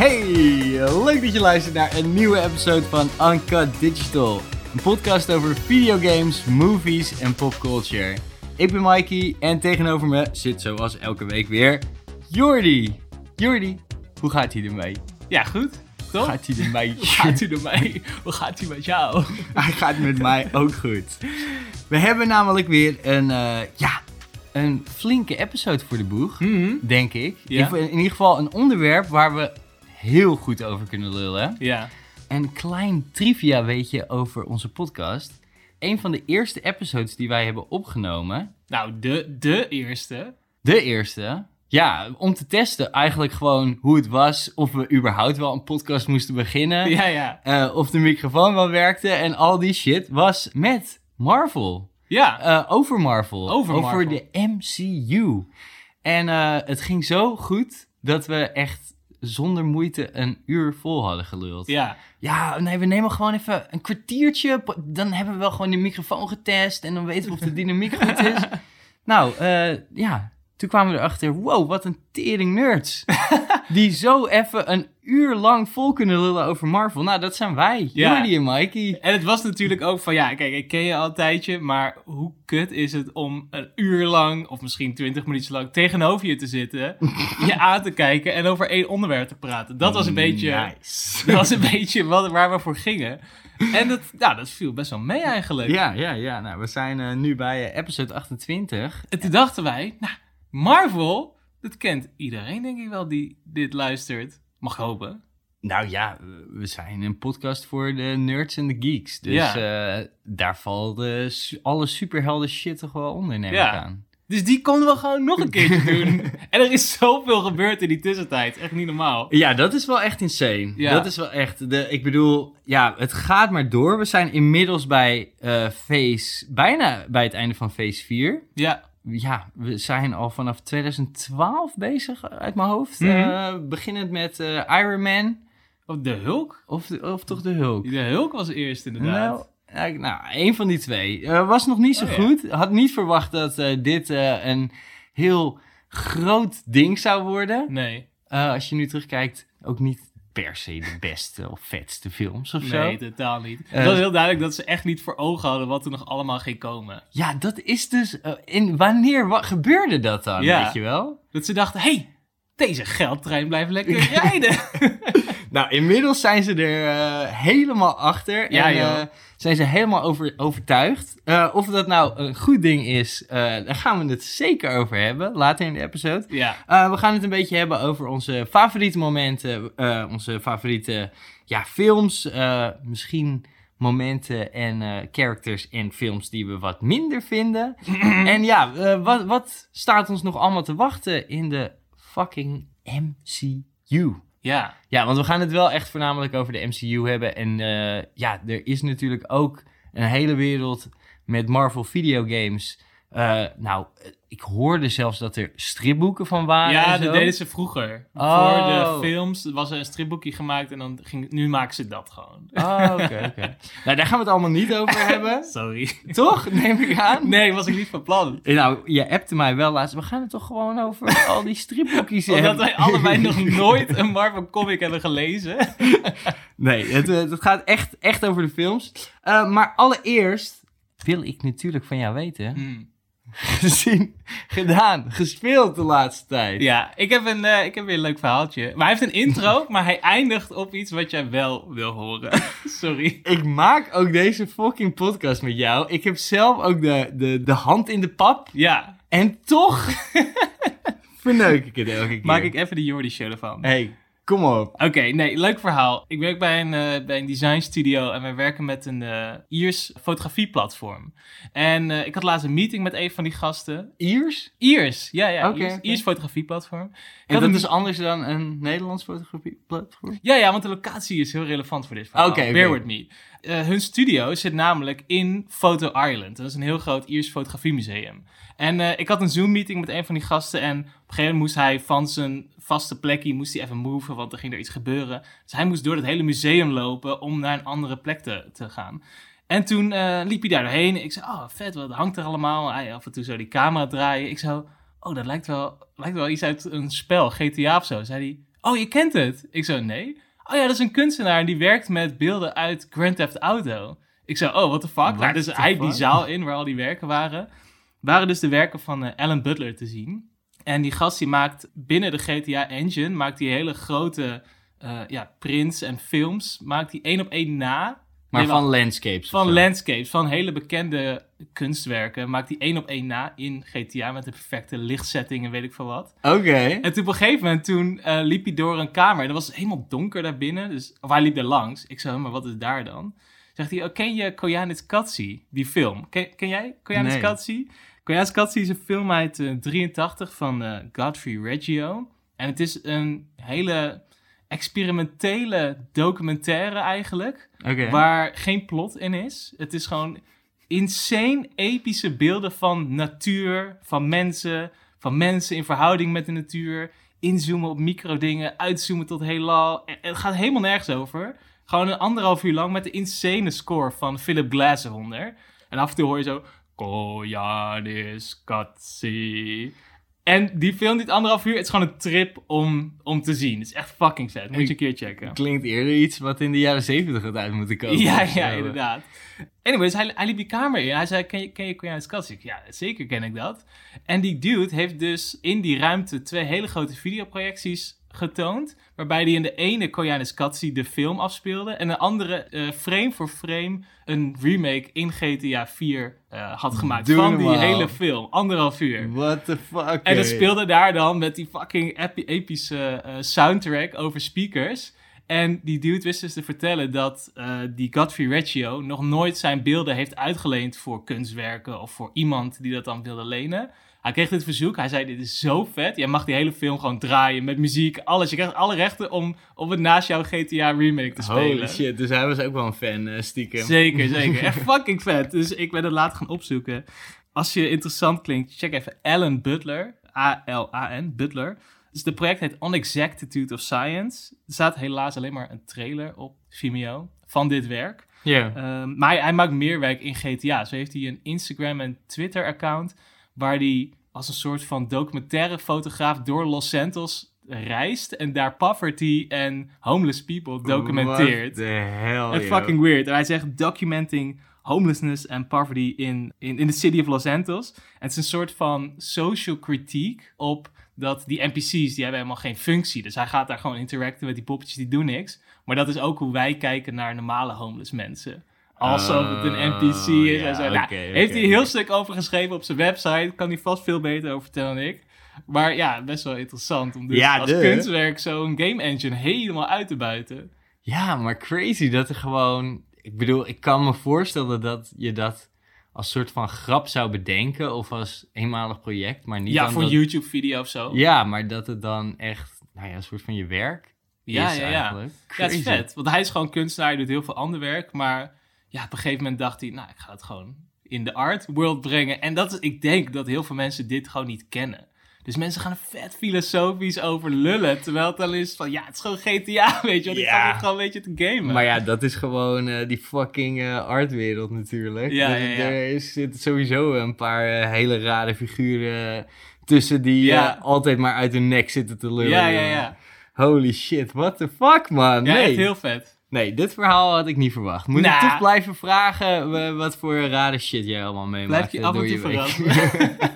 Hey, leuk dat je luistert naar een nieuwe episode van Uncut Digital. Een podcast over videogames, movies en popculture. Ik ben Mikey en tegenover me zit zoals elke week weer Jordi. Jordi, hoe gaat hij ermee? Ja, goed. Toch? Gaat hij ermee? Hoe gaat hij ermee? Hoe gaat hij met jou? Hij gaat met mij ook goed. We hebben namelijk weer een, eh, ja, een flinke episode voor de boeg, denk ik. Ja. In, in ieder geval een onderwerp waar we heel goed over kunnen lullen. Ja. Een klein trivia weet je over onze podcast. Een van de eerste episodes die wij hebben opgenomen, Nou, de, de eerste. de eerste, ja, om te testen eigenlijk gewoon hoe het was, of we überhaupt wel een podcast moesten beginnen, Ja, ja. eh, of de microfoon wel werkte en al die shit, was met Marvel. Ja. Eh, over Marvel. Over Marvel. de MCU. En eh, het ging zo goed dat we echt zonder moeite een uur vol hadden geluld. Ja. Ja, nee, we nemen gewoon even een kwartiertje. Dan hebben we wel gewoon de microfoon getest en dan weten we of de dynamiek goed is. Nou, eh, ja, toen kwamen we erachter, wow, wat een tering nerds. Die zo even een uur lang vol kunnen lullen over Marvel. Nou, dat zijn wij, Ja. Jordi en Mikey. En het was natuurlijk ook van, ja, kijk, ik ken je al een tijdje, maar hoe kut is het om een uur lang, of misschien twintig minuten lang, tegenover je te zitten, je aan te kijken en over één onderwerp te praten. Dat was een beetje, Nice. dat was een beetje wat, waar we voor gingen. En dat, ja, dat viel best wel mee eigenlijk. Ja, ja, ja. Nou, we zijn eh, nu bij eh, episode 28. En toen dachten wij, nou, Marvel, dat kent iedereen denk ik wel die dit luistert. Mag hopen. Nou ja, we zijn een podcast voor de nerds en de geeks. Dus Ja. eh, daar valt alle superhelden shit toch wel onder, neem Ja. ik aan. Dus die konden we gewoon nog een keertje doen. En er is zoveel gebeurd in die tussentijd. Echt niet normaal. Ja, dat is wel echt insane. Ja. Dat is wel echt. De, ik bedoel, ja, het gaat maar door. We zijn inmiddels bij eh phase, bijna bij het einde van phase 4. Ja, Ja, we zijn al vanaf 2012 bezig uit mijn hoofd. Eh, beginnend met eh, Iron Man. of de Hulk. Of, de- of toch de Hulk. De Hulk was eerst inderdaad. Nou, nou, een van die twee. Eh, was nog niet zo Oh, ja. goed. Had niet verwacht dat eh, dit eh, een heel groot ding zou worden. Nee, Eh, als je nu terugkijkt, ook niet per se de beste of vetste films of nee, zo. totaal niet. Eh, het was heel duidelijk dat ze echt niet voor ogen hadden wat er nog allemaal ging komen. Ja, dat is dus... eh, in, wanneer wa- gebeurde dat dan, Ja. weet je wel? Dat ze dachten, hey, deze geldtrein blijft lekker rijden. Nou, inmiddels zijn ze er eh, helemaal achter. Ja, en eh, zijn ze helemaal over, overtuigd. Eh, of dat nou een goed ding is, daar gaan we het zeker over hebben. Later in de episode. ja, we gaan het een beetje hebben over onze favoriete momenten, onze favoriete ja, films, misschien momenten en characters in films die we wat minder vinden. en ja, wat, wat staat ons nog allemaal te wachten in de fucking MCU? Ja. Ja, want we gaan het wel echt voornamelijk over de MCU hebben. En eh, ja, er is natuurlijk ook een hele wereld met Marvel videogames. Eh, nou, eh, ik hoorde zelfs dat er stripboeken van waren. Ja, dat deden ze vroeger. Oh. Voor de films was er een stripboekje gemaakt en dan ging, nu maken ze dat gewoon. Oh, oké, oké. Nou, daar gaan we het allemaal niet over hebben. Sorry. Toch? Neem ik aan. Nee, was ik niet van plan. Nou, je appte mij wel laatst. We gaan het toch gewoon over al die stripboekjes Omdat hebben. wij allebei nog nooit een Marvel comic hebben gelezen. Nee, het, eh, het gaat echt, echt over de films. Eh, maar allereerst wil ik natuurlijk van jou weten... Hmm. gezien, gedaan, gespeeld de laatste tijd. Ja, ik heb, een, eh, ik heb weer een leuk verhaaltje. Maar hij heeft een intro, maar hij eindigt op iets wat jij wel wil horen. Sorry. Ik maak ook deze fucking podcast met jou. Ik heb zelf ook de, de, de hand in de pap. Ja, En toch verneuk ik het elke keer. maak ik even de Jordi show ervan. hey, kom op. Oké, nee, leuk verhaal. Ik werk bij een, eh, bij een design studio en wij werken met een eh Iers fotografieplatform. En eh, ik had laatst een meeting met een van die gasten. Iers? Iers, ja, ja, Oké, Iers, fotografieplatform. En dat is anders dan een Nederlands fotografieplatform? Ja, ja, want de locatie is heel relevant voor dit verhaal. Oké. Bear with me. Hun studio zit namelijk in Photo Island. Dat is een heel groot Iers fotografiemuseum. En ik had een Zoom-meeting met een van die gasten. En op een gegeven moment moest hij van zijn vaste plekje moest hij even moven, want er ging er iets gebeuren. Dus hij moest door het hele museum lopen om naar een andere plek te, te gaan. En toen eh, liep hij daar doorheen. Ik zei, oh vet, wat hangt er allemaal? Hij af en toe zo die camera draaien. Ik zo, oh dat lijkt wel, lijkt wel iets uit een spel, GTA of zo. Zei hij, oh, je kent het? Ik zo, nee. Oh ja, dat is een kunstenaar en die werkt met beelden uit Grand Theft Auto. Ik zo, oh, what the fuck? What dus the hij die zaal in waar al die werken waren, waren dus de werken van eh, Alan Butler te zien. En die gast die maakt binnen de GTA Engine, maakt die hele grote eh, ja, prints en films, maakt die één op één na. Maar Nee, van landscapes. Van landscapes, van hele bekende kunstwerken, maakt die één op één na in GTA met de perfecte lichtsetting en weet ik veel wat. Oké. En toen op een gegeven moment, toen eh, liep hij door een kamer. En het was helemaal donker daar binnen. Dus, of hij liep er langs. Ik zei, maar wat is daar dan? Zegt hij, oh, ken je Koyanitskatsi, die film? Ken, ken jij Koyanitskatsi? Koyanitskatsi is een film uit eh 83 van eh, Godfrey Reggio. En het is een hele experimentele documentaire eigenlijk. Waar geen plot in is. Het is gewoon insane epische beelden van natuur, van mensen, van mensen in verhouding met de natuur. Inzoomen op microdingen, uitzoomen tot heelal. Het gaat helemaal nergens over. Gewoon een anderhalf uur lang met de insane score van Philip Glass eronder. En af en toe hoor je zo... Koyanis Katsi. En die film duurt anderhalf uur. Het is gewoon een trip om, om te zien. Het is echt fucking vet. Moet je een keer checken. Klinkt eerder iets wat in de jaren zeventig had uit moeten komen. Ja, ja, inderdaad. Anyways, hij, hij liep die kamer in. Hij zei, ken je, ken je Koreaans Katsi? Ja, zeker ken ik dat. En die dude heeft dus in die ruimte twee hele grote videoprojecties getoond. Waarbij hij in de ene Koreaans Katsi de film afspeelde. En de andere eh, frame voor frame een remake in GTA 4 eh, had gemaakt. Doe van die hele film. Anderhalf uur. What the fuck? En dat speelde daar dan met die fucking epi- epische eh, soundtrack over speakers. En die dude wist dus te vertellen dat eh, die Godfrey Reggio nog nooit zijn beelden heeft uitgeleend voor kunstwerken of voor iemand die dat dan wilde lenen. Hij kreeg dit verzoek. Hij zei: Dit is zo vet. Jij mag die hele film gewoon draaien met muziek, alles. Je krijgt alle rechten om, om het naast jouw GTA remake te spelen. Holy shit, dus hij was ook wel een fan, eh, stiekem. Zeker, zeker. Echt fucking vet. Dus ik ben het later gaan opzoeken. Als je interessant klinkt, check even Alan Butler. A-L-A-N, Butler. Dus de project heet Unexactitude of Science. Er staat helaas alleen maar een trailer op Vimeo van dit werk. Ja. Ehm, maar hij, hij maakt meer werk in GTA. Zo heeft hij een Instagram en Twitter account waar hij als een soort van documentaire fotograaf door Los Santos reist en daar poverty en homeless people documenteert. What the hell, joh. fucking weird. En hij zegt documenting homelessness and poverty in, in, in the city of Los Santos. En het is een soort van social critique op dat die NPC's, die hebben helemaal geen functie. Dus hij gaat daar gewoon interacten met die poppetjes, die doen niks. Maar dat is ook hoe wij kijken naar normale homeless mensen. Alsof het een NPC is Oh, en zo. ja, Nou, heeft hij een heel stuk over geschreven op zijn website. Kan hij vast veel beter over vertellen dan ik. Maar ja, best wel interessant om dus Ja, als de. kunstwerk zo'n game engine helemaal uit te buiten. Ja, maar crazy dat er gewoon... Ik bedoel, ik kan me voorstellen dat je dat als soort van grap zou bedenken of als eenmalig project, maar niet Ja, voor dat- een YouTube-video of zo. Ja, maar dat het dan echt, nou ja, een soort van je werk ja, is ja, ja. eigenlijk. Ja, het Crazy. is vet. Want hij is gewoon kunstenaar, hij doet heel veel ander werk. Maar ja, op een gegeven moment dacht hij, nou, ik ga het gewoon in de art world brengen. En dat is, ik denk dat heel veel mensen dit gewoon niet kennen. Dus mensen gaan er vet filosofisch over lullen. Terwijl het dan is van, ja, het is gewoon GTA, weet je. Want ik Ja. ga hier gewoon een beetje te gamen. Maar ja, dat is gewoon eh, die fucking eh, artwereld natuurlijk. Ja, Er- ja, ja. Er is- zitten sowieso een paar eh, hele rare figuren tussen die Ja. altijd maar uit hun nek zitten te lullen. ja, ja, ja. Holy shit, what the fuck man. Ja, nee. echt heel vet. Nee, dit verhaal had ik niet verwacht. Moet Nou. ik toch blijven vragen eh, wat voor rare shit jij allemaal meemaakt Blijf je eh, af en toe verrassen.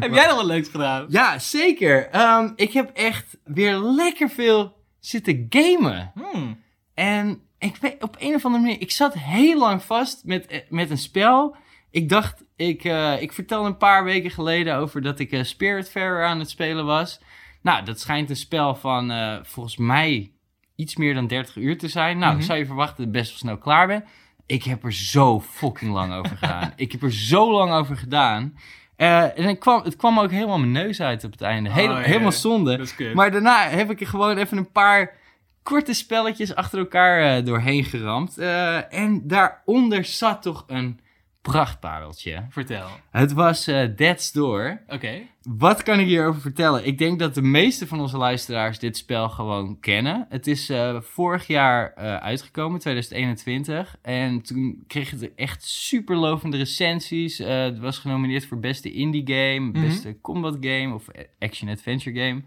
Heb jij nog wat leuks gedaan? Ja, zeker. Ehm, ik heb echt weer lekker veel zitten gamen. Hmm. En ik weet, op een of andere manier, ik zat heel lang vast met, eh, met een spel. Ik dacht, ik, ik vertelde een paar weken geleden over dat ik eh, Spiritfarer aan het spelen was. Nou, dat schijnt een spel van volgens mij iets meer dan 30 uur te zijn. Nou, Mhm. ik zou je verwachten dat ik best wel snel klaar ben. Ik heb er zo fucking lang over gedaan. ik heb er zo lang over gedaan. Eh, en het kwam, het kwam ook helemaal mijn neus uit op het einde. Hele- Oh, Helemaal zonde. Maar daarna heb ik er gewoon even een paar korte spelletjes achter elkaar eh, doorheen geramd. Eh, en daaronder zat toch een prachtpareltje. Vertel. Het was eh Dead's Door. Oké. Wat kan ik hierover vertellen? Ik denk dat de meeste van onze luisteraars dit spel gewoon kennen. Het is eh, vorig jaar eh, uitgekomen, 2021. En toen kreeg het echt super lovende recensies. Het was genomineerd voor beste indie game, Mhm. beste combat game of action adventure game.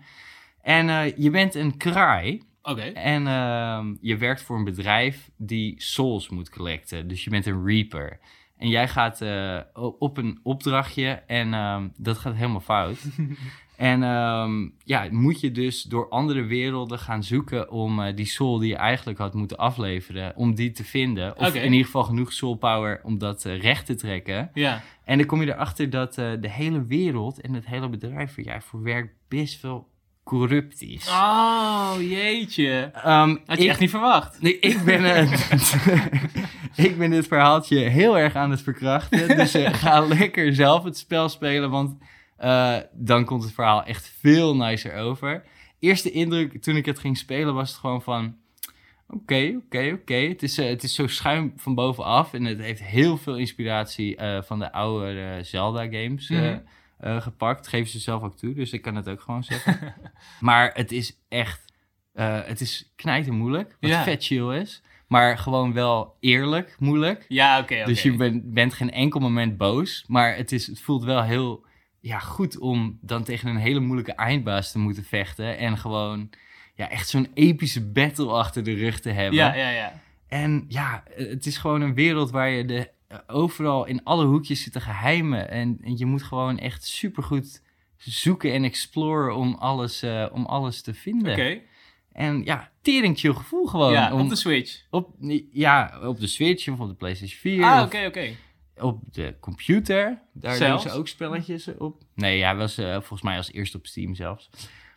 En je bent een kraai. Oké. En ehm, je werkt voor een bedrijf die souls moet collecten. Dus je bent een reaper. En jij gaat eh, op een opdrachtje en ehm, dat gaat helemaal fout. en ehm, ja, moet je dus door andere werelden gaan zoeken om eh, die soul die je eigenlijk had moeten afleveren, om die te vinden. Of in ieder geval genoeg soul power om dat eh, recht te trekken. Ja. En dan kom je erachter dat de hele wereld en het hele bedrijf waar jij voor werkt best wel corrupt is. Oh, jeetje. Ehm, Had je ik- echt niet verwacht. Nee, ik ben, eh, ik ben dit verhaaltje heel erg aan het verkrachten. Dus eh, ga lekker zelf het spel spelen, want eh, dan komt het verhaal echt veel nicer over. Eerste indruk toen ik het ging spelen was het gewoon van... Oké, oké, oké. Het, is, eh, het is zo schuim van bovenaf en het heeft heel veel inspiratie van de oude Zelda-games Mhm. gepakt. Geven ze zelf ook toe, dus ik kan het ook gewoon zeggen. maar het is echt... het is knijten moeilijk, wat Ja. vet chill is. Maar gewoon wel eerlijk moeilijk. Ja, oké. Dus je bent, bent geen enkel moment boos. Maar het, is, het voelt wel heel ja, goed om dan tegen een hele moeilijke eindbaas te moeten vechten. En gewoon ja, echt zo'n epische battle achter de rug te hebben. Ja, ja, ja. En ja, het is gewoon een wereld waar je de, overal in alle hoekjes zitten geheimen. En, en je moet gewoon echt supergoed zoeken en exploren om alles, eh, om alles te vinden. Oké. En ja, tering chill gevoel gewoon. Ja, om, op de Switch. op, ja, op de Switch of op de PlayStation 4. Ah, oké, oké. Op de computer. Daar Zelfs? doen ze ook spelletjes op. Nee, hij was eh, volgens mij als eerste op Steam zelfs.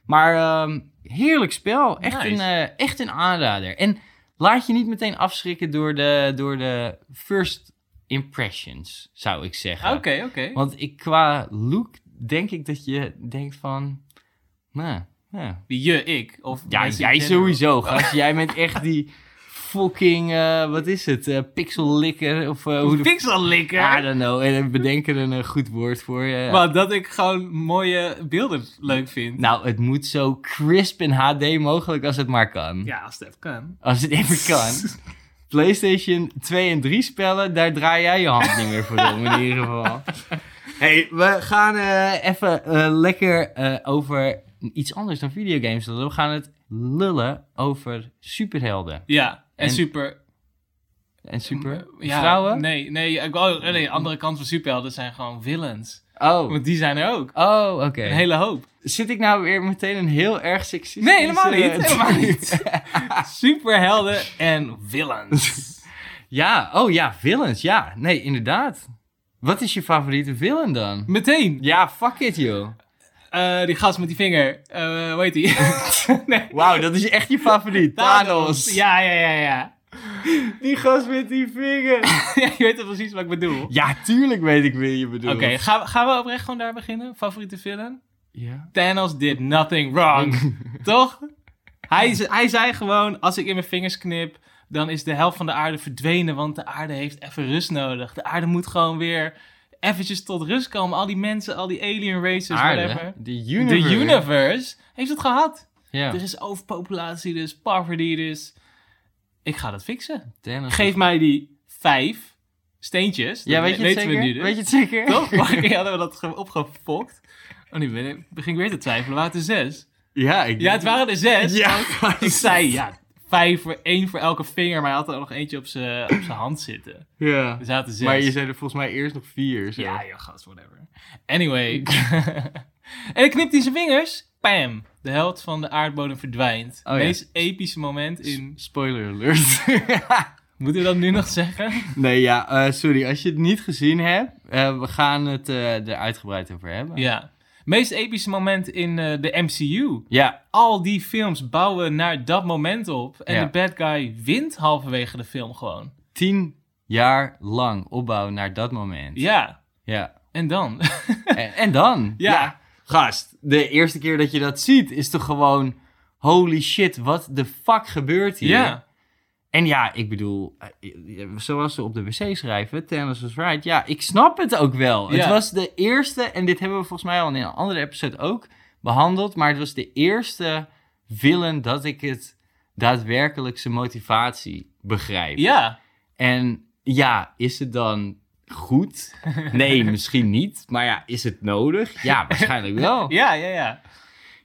Maar ehm, heerlijk spel. Echt, Nice. een, eh, echt een aanrader. En laat je niet meteen afschrikken door de, door de first impressions, zou ik zeggen. Oké, oké. Want ik, qua look denk ik dat je denkt van... Nou, ja, Je, ik. Of ja, jij sowieso, gast. Jij bent echt die fucking, eh, wat is het, eh pixellikker of eh, hoe de... Pixellikker. I don't know, en bedenken er een goed woord voor. je. Maar dat ik gewoon mooie beelden leuk vind. Nou, het moet zo crisp en HD mogelijk als het maar kan. Ja, als het even kan. Als het even kan. PlayStation 2 en 3 spellen, daar draai jij je hand niet meer voor om in ieder geval. hey, we gaan even lekker over iets anders dan videogames lullen. We gaan het lullen over superhelden Ja, en, En- super... en super Ja, vrouwen. Nee, nee, ik wou- nee, de andere kant van superhelden zijn gewoon villains. Oh, Want die zijn er ook. oh oké. Een hele hoop. Zit ik nou weer meteen een heel erg seksistisch... Nee, helemaal niet, eh, helemaal niet. Superhelden en villains. ja, oh ja, villains. Ja, nee, inderdaad. Wat is je favoriete villain dan? Meteen. Ja, fuck it, joh. Eh, die gast met die vinger. Eh hoe heet die? nee. Wauw, dat is echt je favoriet. Thanos. Ja, ja, ja, ja. Die gast met die vinger. ja, je weet toch precies wat ik bedoel. Ja, tuurlijk weet ik wie je bedoelt. Oké, gaan, we- gaan we oprecht gewoon daar beginnen? Favoriete villain? Ja. Thanos did nothing wrong. Toch? Hij, hij zei gewoon, als ik in mijn vingers knip, dan is de helft van de aarde verdwenen, want de aarde heeft even rust nodig. De aarde moet gewoon weer eventjes tot rust komen. Al die mensen, al die alien races, whatever. Aarde. De De universe. universe heeft het gehad. Ja. Er is overpopulatie, dus poverty, dus... Ik ga dat fixen. Thanos. Geef mij die vijf steentjes. Ja, weet je het zeker? we dus. Weet je het zeker? Toch? Vorige keer hadden we dat ge- opgefokt. Oh, nu ben ik, begin ik weer te twijfelen. Waren het er zes? Ja, ik... Ja, het waren er zes. Ja, Ik zei, ja, vijf voor één voor elke vinger, maar hij had er nog eentje op zijn op zijn hand zitten. Ja. Er zaten zes. Maar je zei er volgens mij eerst nog vier. Zo. Ja, ja, gast, whatever. Anyway. en ik knipt hij zijn vingers. Pam. De held van de aardbodem verdwijnt. Oh, ja. Meest epische moment in... Spoiler alert. Moeten we dat nu nog zeggen? nee, ja, eh, sorry. Als je het niet gezien hebt, eh, we gaan het eh, er uitgebreid over hebben. Ja. Meest epische moment in eh, de MCU. Ja, Al die films bouwen naar dat moment op. En Ja. de bad guy wint halverwege de film gewoon. tien jaar lang opbouw naar dat moment. Ja. Ja. En dan? En, en dan? Ja. Gast, de eerste keer dat je dat ziet, is toch gewoon... Holy shit, wat de fuck gebeurt hier? ja. En ja, ik bedoel, eh, zoals ze op de wc schrijven, Thanos was right. Ja, ik snap het ook wel. Ja. Het was de eerste, en dit hebben we volgens mij al in een andere episode ook behandeld, maar het was de eerste villain dat ik het daadwerkelijk zijn motivatie begrijp. Ja. En ja, is het dan goed? Nee, misschien niet. Maar ja, is het nodig? Ja, waarschijnlijk wel. Ja, ja, ja.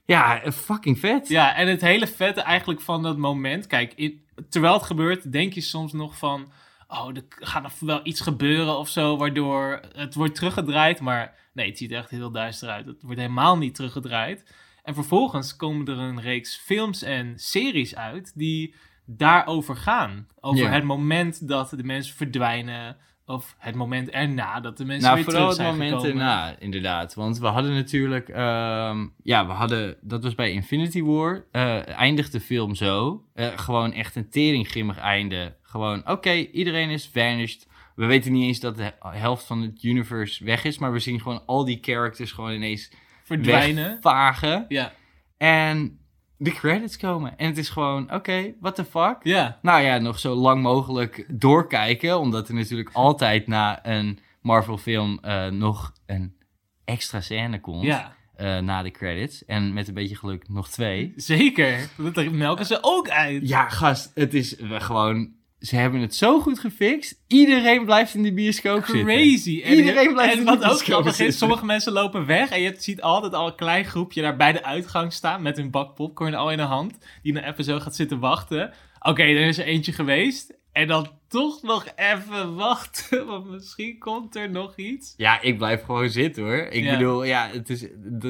Ja, eh, fucking vet. Ja, en het hele vette eigenlijk van dat moment. Kijk, in, terwijl het gebeurt, denk je soms nog van. Oh, er gaat nog wel iets gebeuren of zo, waardoor het wordt teruggedraaid. Maar nee, het ziet er echt heel duister uit. Het wordt helemaal niet teruggedraaid. En vervolgens komen er een reeks films en series uit die daarover gaan. Over het moment dat de mensen verdwijnen. Of het moment erna dat de mensen Nou, weer vooral terug het zijn moment gekomen. erna, inderdaad. Want we hadden natuurlijk... ehm, ja, we hadden... Dat was bij Infinity War. eh eindigt de film zo. Eh, gewoon echt een teringgrimmig einde. Gewoon, oké, iedereen is vanished. We weten niet eens dat de helft van het universe weg is. Maar we zien gewoon al die characters gewoon ineens Verdwijnen. wegvagen. Ja. En de credits komen. En het is gewoon, oké, what the fuck? Ja. Nou ja, nog zo lang mogelijk doorkijken. Omdat er natuurlijk altijd na een Marvel-film eh, nog een extra scène komt. Ja. eh, na de credits. En met een beetje geluk nog twee. Zeker. Dat melken ze ook uit. Ja, gast, het is eh, gewoon... Ze hebben het zo goed gefixt. Iedereen blijft in de bioscoop zitten. Crazy. En, Iedereen blijft en in wat de ook bioscoop grappig is, zitten. sommige mensen lopen weg en je ziet altijd al een klein groepje daar bij de uitgang staan met hun bak popcorn al in de hand, die dan even zo gaat zitten wachten. Oké, er is er eentje geweest en dan toch nog even wachten, want misschien komt er nog iets. Ja, ik blijf gewoon zitten hoor. Ik Ja. bedoel, ja, het is,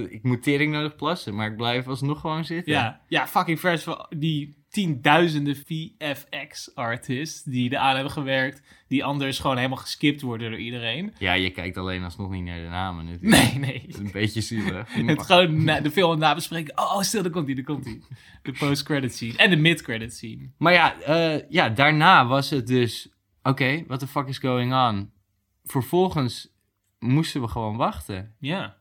ik moet tering nodig plassen. Maar ik blijf alsnog gewoon zitten. Ja, ja fucking vers van die tienduizenden VFX-artists die eraan hebben gewerkt, die anders gewoon helemaal geskipt worden door iedereen. Ja, je kijkt alleen alsnog niet naar de namen natuurlijk. Nee, nee. Dat is een beetje zielig. Het gewoon na, de film nabespreken. Oh, stil, daar komt hij, daar komt hij. De post-credit scene. En de mid-credit scene. Maar ja, eh, ja, daarna was het dus... Oké, what the fuck is going on? Vervolgens moesten we gewoon wachten. Ja.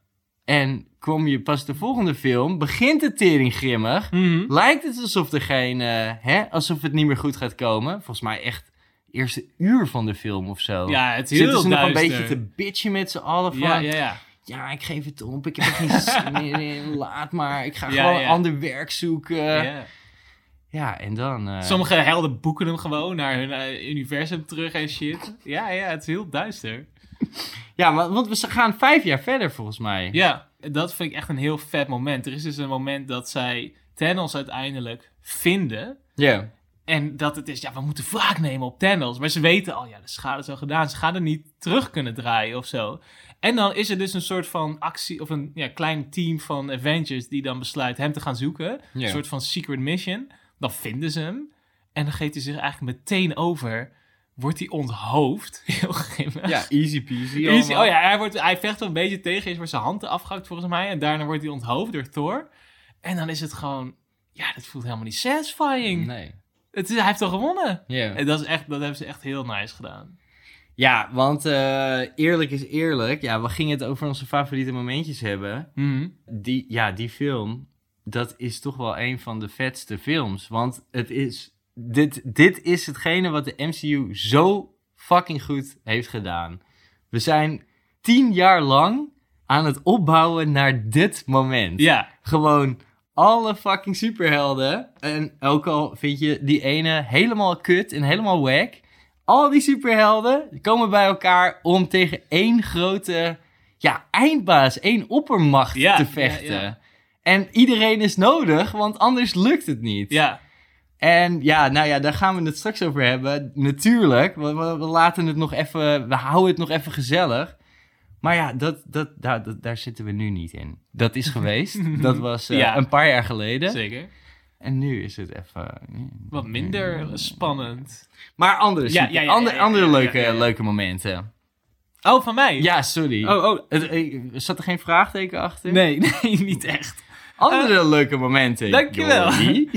En kwam je pas de volgende film, begint het tering grimmig. Mhm. Lijkt het alsof er geen... eh, hè, alsof het niet meer goed gaat komen. Volgens mij echt het eerste uur van de film of zo. Ja, het is heel Zitten ze nog een beetje te bitchen met z'n allen van... Ja, ja, ja. Ja, ik geef het op. Ik heb er geen zin meer in. Laat maar. Ik ga Ja, gewoon ja. ander werk zoeken. Ja, ja. en dan... eh, Sommige helden boeken hem gewoon naar hun eh, universum terug en shit. Ja, ja, het is heel duister. Ja, want we gaan vijf jaar verder volgens mij. Ja, dat vind ik echt een heel vet moment. Er is dus een moment dat zij Thanos uiteindelijk vinden. Ja. En dat het is, ja, we moeten wraak nemen op Thanos. Maar ze weten al, ja, de schade is al gedaan. Ze gaan er niet terug kunnen draaien of zo. En dan is er dus een soort van actie, of een ja, klein team van Avengers die dan besluit hem te gaan zoeken. Een soort van secret mission. Dan vinden ze hem. En dan geeft hij zich eigenlijk meteen over. Wordt hij onthoofd. Heel grimmig. Ja, easy peasy. Easy. allemaal. Oh ja, hij, wordt, hij vecht een beetje tegen. Is wordt zijn hand afgehakt volgens mij. En daarna wordt hij onthoofd door Thor. En dan is het gewoon... Ja, dat voelt helemaal niet satisfying. Nee. Het is, hij heeft toch gewonnen? Ja. En dat, is echt, dat hebben ze echt heel nice gedaan. Ja, want eh, eerlijk is eerlijk. Ja, we gingen het over onze favoriete momentjes hebben. Mhm. Die, ja, die film, dat is toch wel een van de vetste films. Want het is, dit, dit is hetgene wat de MCU zo fucking goed heeft gedaan. We zijn tien jaar lang aan het opbouwen naar dit moment. Ja, Gewoon alle fucking superhelden. En ook al vind je die ene helemaal kut en helemaal wack. Al die superhelden komen bij elkaar om tegen één grote ja, eindbaas, één oppermacht Ja, te ja, vechten. ja. En iedereen is nodig, want anders lukt het niet. ja. En ja, nou ja, daar gaan we het straks over hebben. Natuurlijk, we, we, we laten het nog even, we houden het nog even gezellig. Maar ja, dat, dat, daar, dat, daar zitten we nu niet in. Dat is geweest. dat was eh, Ja. een paar jaar geleden. Zeker. En nu is het even... Wat minder spannend. Maar andere, Ja, ja, andere, leuke, leuke momenten. Oh, van mij? Ja, sorry. Oh, oh. Het, eh, zat er geen vraagteken achter? Nee, nee, niet echt. Andere leuke momenten. dankjewel.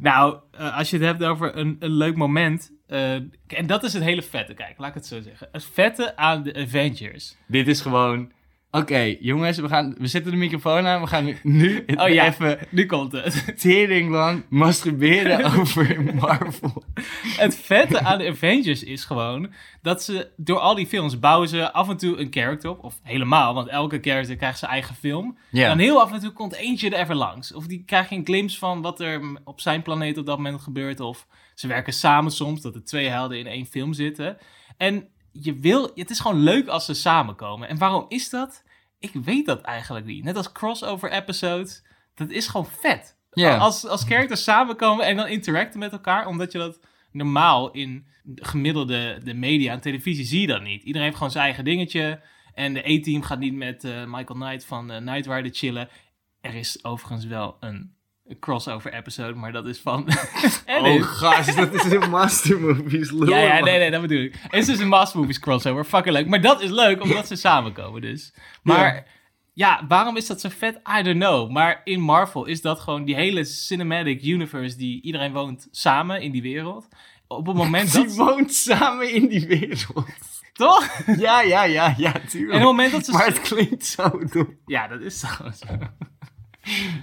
Nou, eh, als je het hebt over een, een leuk moment. eh, en dat is het hele vette. Kijk, laat ik het zo zeggen. Het vette aan de Avengers. Dit is gewoon... Oké, jongens, we, gaan, we zetten de microfoon aan. We gaan nu, nu Oh ja. even Nu komt het. tering lang masturberen over Marvel. Het vette aan de Avengers is gewoon dat ze door al die films bouwen ze af en toe een character op. Of helemaal, want elke character krijgt zijn eigen film. Ja. En heel af en toe komt eentje er even langs. Of die krijg je een glimpse van wat er op zijn planeet op dat moment gebeurt. Of ze werken samen soms, dat er twee helden in één film zitten. En je wil, het is gewoon leuk als ze samenkomen. En waarom is dat? Ik weet dat eigenlijk niet. Net als crossover episodes, dat is gewoon vet. Als, als characters samenkomen en dan interacten met elkaar, omdat je dat normaal in de gemiddelde de media en televisie zie je dat niet. Iedereen heeft gewoon zijn eigen dingetje. En de A-team gaat niet met eh, Michael Knight van uh, Knight Rider chillen. Er is overigens wel een, een crossover episode, maar dat is van... Oh, gast, dat is een Master Movies. lul, Ja, ja, nee, nee, dat bedoel ik. Het is dus een Master Movies crossover. Fucking leuk. Maar dat is leuk, omdat ze samenkomen dus. Maar ja. waarom is dat zo vet? I don't know. Maar in Marvel is dat gewoon die hele cinematic universe die iedereen woont samen in die wereld. Op het moment Die dat... woont samen in die wereld. Toch? Ja, ja, ja, ja, En op tuurlijk. het moment dat ze... Maar het klinkt zo dom. Ja, dat is zo.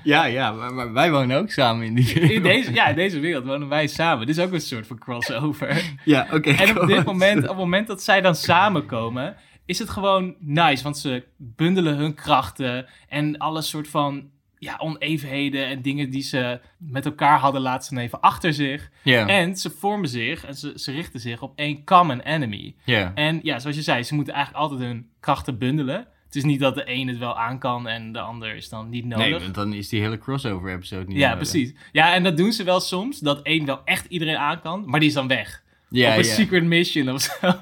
Ja, ja, maar, maar wij wonen ook samen in die wereld. In deze, ja, in deze wereld wonen wij samen. Dit is ook een soort van crossover. Ja, oké. En op dit moment, op het moment dat zij dan samenkomen, is het gewoon nice. Want ze bundelen hun krachten en alle soort van ja, onevenheden en dingen die ze met elkaar hadden, laten ze even achter zich. Ja, En ze vormen zich en ze, ze richten zich op één common enemy. ja. En ja, zoals je zei, ze moeten eigenlijk altijd hun krachten bundelen. Het is niet dat de een het wel aan kan en de ander is dan niet nodig. Nee, want dan is die hele crossover episode niet ja, nodig. precies. Ja, en dat doen ze wel soms, dat één wel echt iedereen aan kan, maar die is dan weg. Ja, op een ja. secret mission of zo.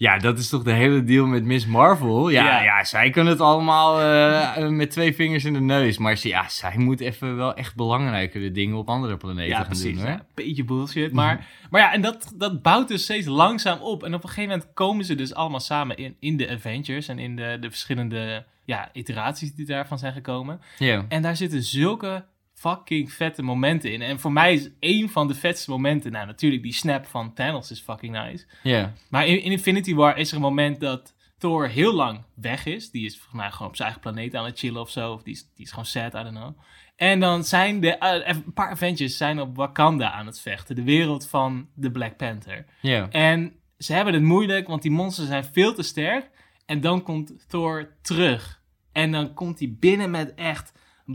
Ja, dat is toch de hele deal met Miss Marvel? Ja, Ja. ja. zij kunnen het allemaal eh, met twee vingers in de neus. Maar ze, ja, zij moet even wel echt belangrijkere dingen op andere planeten Ja, gaan precies. doen. Ja, beetje bullshit. Maar, maar ja, en dat, dat bouwt dus steeds langzaam op. En op een gegeven moment komen ze dus allemaal samen in, in de Avengers en in de, de verschillende ja, iteraties die daarvan zijn gekomen. Ja. En daar zitten zulke fucking vette momenten in. En voor mij is één van de vetste momenten, nou natuurlijk die snap van Thanos is fucking nice. Ja. Maar in, in Infinity War is er een moment dat Thor heel lang weg is. Die is volgens mij gewoon op zijn eigen planeet aan het chillen of zo. Of die is, die is gewoon sad, I don't know. En dan zijn de, eh, een paar Avengers zijn op Wakanda aan het vechten. De wereld van de Black Panther. Ja. En ze hebben het moeilijk, want die monsters zijn veel te sterk. En dan komt Thor terug. En dan komt hij binnen met echt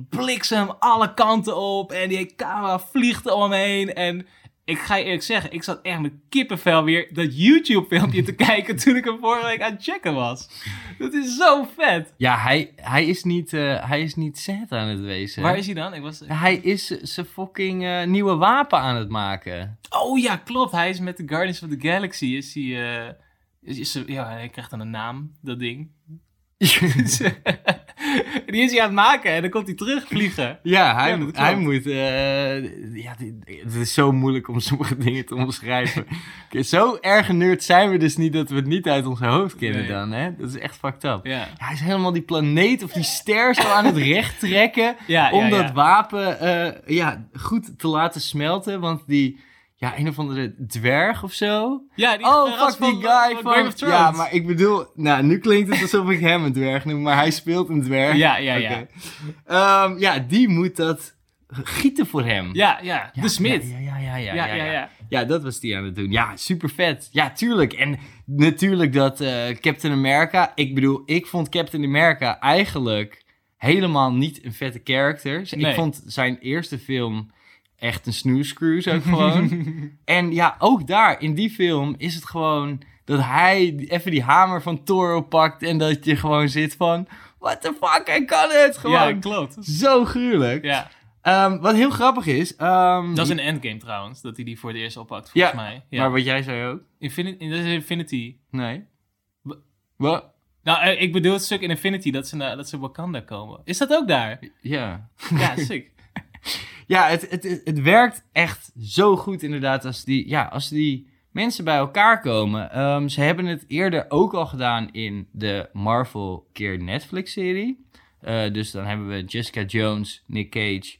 bliksem alle kanten op. En die camera vliegt om hem heen. En ik ga je eerlijk zeggen, ik zat echt met kippenvel weer dat YouTube-filmpje te kijken toen ik hem vorige week aan het checken was. Dat is zo vet. Ja, hij, hij, is niet, eh, hij is niet sad aan het wezen. Waar is hij dan? Ik was... Hij is zijn fucking eh, nieuwe wapen aan het maken. Oh ja, klopt. Hij is met de Guardians of the Galaxy. Is hij... eh, is, is, ja, hij krijgt dan een naam, dat ding. die is hij aan het maken en dan komt hij terugvliegen. Ja, hij, Ja, moet- hij moet... eh, ja, het is zo moeilijk om sommige dingen te omschrijven. Zo erg nerd zijn we dus niet dat we het niet uit ons hoofd kennen Nee. dan, hè? Dat is echt fucked up. Ja, Hij is helemaal die planeet of die ster zo aan het recht trekken... om dat wapen eh, ja, goed te laten smelten. Want die... Ja, een of andere dwerg of zo. Ja, die Oh, fuck die van, guy van van... Ja, maar ik bedoel... Nou, nu klinkt het alsof ik hem een dwerg noem, maar hij speelt een dwerg. Ja, ja, ja. Ehm, ja, die moet dat gieten voor hem. Ja, ja, Ja, de Smith. Ja, ja, ja, ja, Ja, ja, ja, ja. Ja, dat was die aan het doen. Ja, super vet. Ja, tuurlijk. En natuurlijk dat eh, Captain America... Ik bedoel, ik vond Captain America eigenlijk helemaal niet een vette character. Dus Nee. Ik vond zijn eerste film echt een snoescrews ook gewoon. en ja, ook daar, in die film, is het gewoon... Dat hij even die hamer van Thor oppakt en dat je gewoon zit van... What the fuck, hij kan het! Gewoon Ja, klopt. zo gruwelijk. Ja, Ehm, wat heel grappig is... ehm, dat is een endgame trouwens, dat hij die voor het eerst oppakt, volgens Ja, mij. Ja. Maar wat jij zei ook? Infinity, dat is Infinity. Nee. Wa- Wat? Nou, eh, ik bedoel het stuk in Infinity dat ze, naar, dat ze Wakanda komen. Is dat ook daar? Ja. Ja, sick. Ja, het, het, het, werkt echt zo goed inderdaad als die, ja, als die mensen bij elkaar komen. Ehm, ze hebben het eerder ook al gedaan in de Marvel keer Netflix-serie. Eh, dus dan hebben we Jessica Jones, Nick Cage,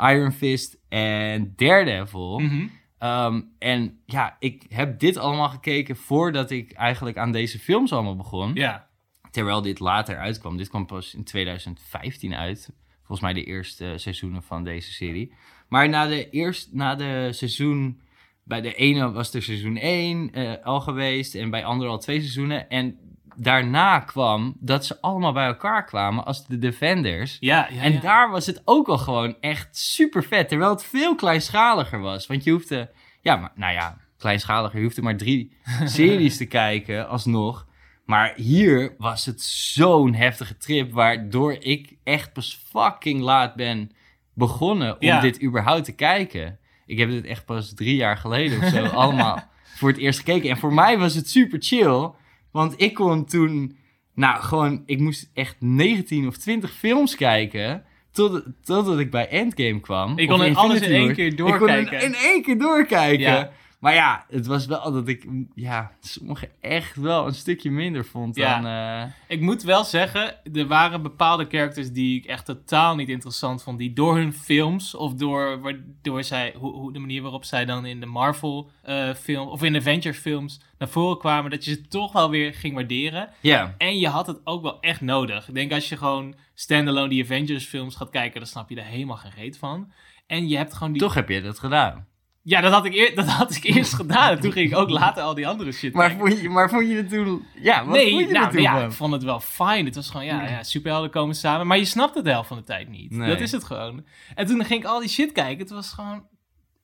Iron Fist en Daredevil. Mhm. Ehm, en ja, ik heb dit allemaal gekeken voordat ik eigenlijk aan deze films allemaal begon. Ja. Terwijl dit later uitkwam. Dit kwam pas in 2015 uit. Volgens mij de eerste seizoenen van deze serie. Maar na de, eerst, na de seizoen... Bij de ene was er seizoen 1 eh, al geweest. En bij andere al twee seizoenen. En daarna kwam dat ze allemaal bij elkaar kwamen als de Defenders. Ja, ja, en ja. daar was het ook al gewoon echt super vet. Terwijl het veel kleinschaliger was. Want je hoefde... Ja, maar, nou ja, kleinschaliger. Je hoefde maar drie series te kijken alsnog. Maar hier was het zo'n heftige trip, waardoor ik echt pas fucking laat ben begonnen om Ja. dit überhaupt te kijken. Ik heb dit echt pas drie jaar geleden of zo allemaal voor het eerst gekeken. En voor mij was het super chill, want ik kon toen, nou gewoon, ik moest echt 19 of 20 films kijken. Tot, totdat ik bij Endgame kwam. Ik kon het alles in één keer Ik kon doorkijken. in één keer doorkijken. Ja. Maar ja, het was wel dat ik ja, sommige echt wel een stukje minder vond Ja. dan... eh, Ik moet wel zeggen, er waren bepaalde characters die ik echt totaal niet interessant vond. Die door hun films of door, waardoor zij, hoe, hoe de manier waarop zij dan in de Marvel eh, film of in de Avengers films naar voren kwamen, dat je ze toch wel weer ging waarderen. ja, En je had het ook wel echt nodig. Ik denk als je gewoon standalone die Avengers films gaat kijken, dan snap je er helemaal geen reet van. En je hebt gewoon die... toch heb je dat gedaan. Ja, dat had, ik eer- dat had ik eerst gedaan. En toen ging ik ook later al die andere shit Maar kijken. vond je, maar vond je het toen... Ja, wat nee, vond je nou, toen ja, van? ik vond het wel fijn. Het was gewoon, ja, ja, superhelden komen samen. Maar je snapt het de helft van de tijd niet. Nee. Dat is het gewoon. En toen ging ik al die shit kijken. Het was gewoon,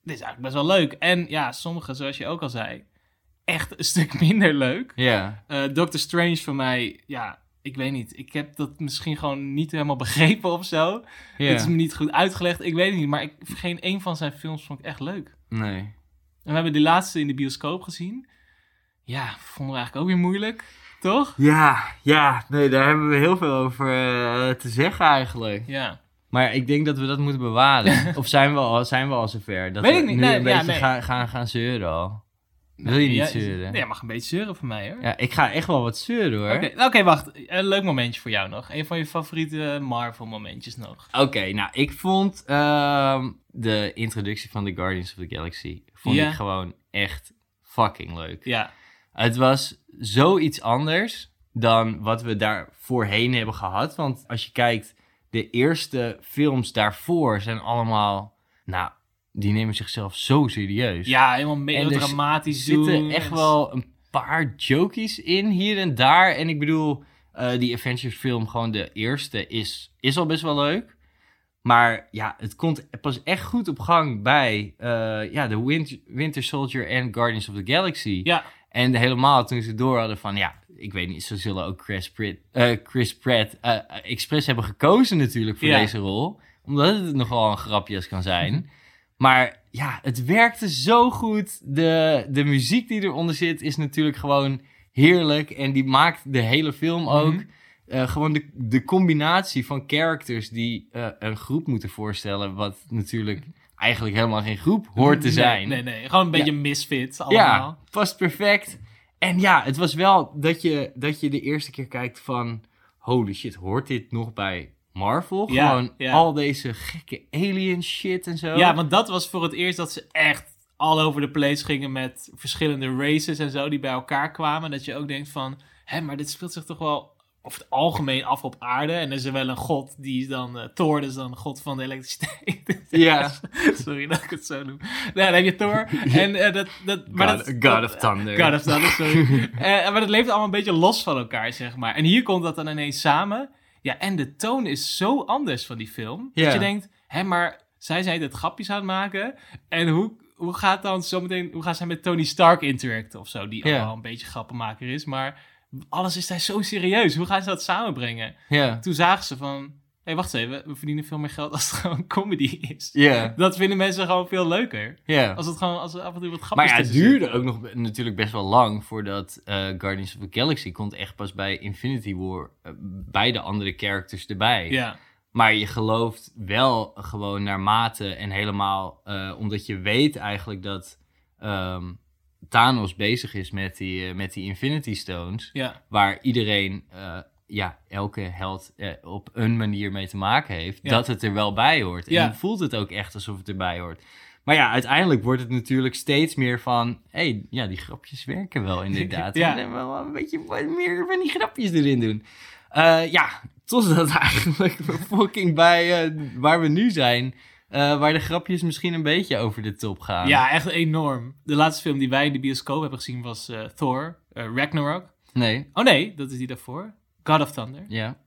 dit is eigenlijk best wel leuk. En ja, sommige, zoals je ook al zei, echt een stuk minder leuk. Ja, Eh Doctor Strange voor mij, ja, ik weet niet. Ik heb dat misschien gewoon niet helemaal begrepen of zo. ja. Het is me niet goed uitgelegd. Ik weet het niet. Maar ik, geen een van zijn films vond ik echt leuk. Nee. En we hebben die laatste in de bioscoop gezien. Ja, vonden we eigenlijk ook weer moeilijk. Toch? Ja, ja, nee, daar hebben we heel veel over eh, te zeggen eigenlijk. Ja. Maar ik denk dat we dat moeten bewaren. of zijn we al, zijn we al zover? Dat Weet we ik niet. nu Nee, een ja, beetje nee. gaan, gaan, gaan zeuren al. Wil je niet Ja, zeuren? Nee, je mag een beetje zeuren voor mij hoor. Ja, ik ga echt wel wat zeuren hoor. Oké, oké, wacht. Een leuk momentje voor jou nog. Een van je favoriete Marvel momentjes nog. Oké, nou, ik vond ehm, de introductie van The Guardians of the Galaxy vond Ja. ik gewoon echt fucking leuk. Ja. Het was zoiets anders dan wat we daar voorheen hebben gehad. Want als je kijkt, de eerste films daarvoor zijn allemaal, nou, die nemen zichzelf zo serieus. Ja, helemaal melodramatisch Er zitten echt wel een paar jokies in hier en daar. En ik bedoel, eh, die Avengers film, gewoon de eerste, is, is al best wel leuk. Maar ja, het komt pas echt goed op gang bij eh, ja, de Winter, Winter Soldier en Guardians of the Galaxy. Ja, En helemaal toen ze door hadden van, ja, ik weet niet, ze zullen ook Chris Pratt, eh, Chris Pratt expres hebben gekozen natuurlijk voor Ja. deze rol. Omdat het nogal een grapjes kan zijn. Maar ja, het werkte zo goed. De, de muziek die eronder zit is natuurlijk gewoon heerlijk. En die maakt de hele film ook. Mhm. Eh, gewoon de, de combinatie van characters die eh, een groep moeten voorstellen. Wat natuurlijk eigenlijk helemaal geen groep hoort te zijn. Nee, nee, Gewoon een beetje misfit allemaal. Ja, past perfect. En ja, het was wel dat je, dat je de eerste keer kijkt van... Holy shit, hoort dit nog bij Marvel? Ja, Gewoon ja. al deze gekke alien shit en zo. Ja, want dat was voor het eerst dat ze echt all over the place gingen met verschillende races en zo die bij elkaar kwamen. Dat je ook denkt van, hè, maar dit speelt zich toch wel over het algemeen af op aarde. En er is er wel een god, die is dan eh, Thor, is dan de god van de elektriciteit. Ja. sorry dat ik het zo noem. Nou, dan heb je Thor. En, eh, dat, dat, maar God, dat, God dat- of Thunder. God of Thunder, sorry. Eh, maar dat leeft allemaal een beetje los van elkaar, zeg maar. En hier komt dat dan ineens samen. Ja, en de toon is zo anders van die film. Ja. Dat je denkt, hè, maar zij zijn het grapjes aan het maken. En hoe, hoe gaat dan zometeen, hoe gaan zij met Tony Stark interacten of zo? Die Ja. wel een beetje grappenmaker is. Maar alles is daar zo serieus. Hoe gaan ze dat samenbrengen? Ja. Toen zagen ze van, hey, wacht even. We verdienen veel meer geld als het gewoon comedy is. Ja. Dat vinden mensen gewoon veel leuker. Ja. Als het gewoon, als er af en toe wat Maar grapjes ja, het duurde zitten. ook nog natuurlijk best wel lang voordat eh, Guardians of the Galaxy komt echt pas bij Infinity War eh, bij de andere characters erbij. Ja, Maar je gelooft wel gewoon naarmate en helemaal, eh, omdat je weet eigenlijk dat ehm, Thanos bezig is met die, met die Infinity Stones, ja. waar iedereen, ja, elke held eh, op een manier mee te maken heeft, Ja. dat het er wel bij hoort. En Ja. dan voelt het ook echt alsof het erbij hoort. Maar ja, uiteindelijk wordt het natuurlijk steeds meer van... hé, hey, ja, die grapjes werken wel inderdaad. Ja. We moeten wel een beetje meer van die grapjes erin doen. Eh, ja, totdat eigenlijk fucking bij eh, waar we nu zijn... eh, waar de grapjes misschien een beetje over de top gaan. Ja, echt enorm. De laatste film die wij in de bioscoop hebben gezien was eh, Thor, eh, Ragnarok. Nee, Oh nee, dat is die daarvoor. God of Thunder. ja,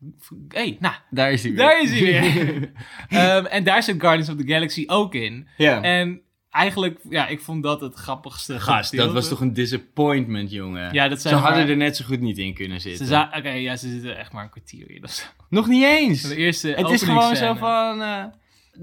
hey, nou, daar is hij weer. daar is hij weer. Ehm, en daar zit Guardians of the Galaxy ook in. ja. En eigenlijk, ja, ik vond dat het grappigste Gast, dat was toch een disappointment, jongen. Ja, dat Ze zijn hadden maar- er net zo goed niet in kunnen Ze zitten. za- Oké, ja, ze zitten echt maar een kwartier in of zo. Nog niet eens. De eerste Het is gewoon zo van... eh,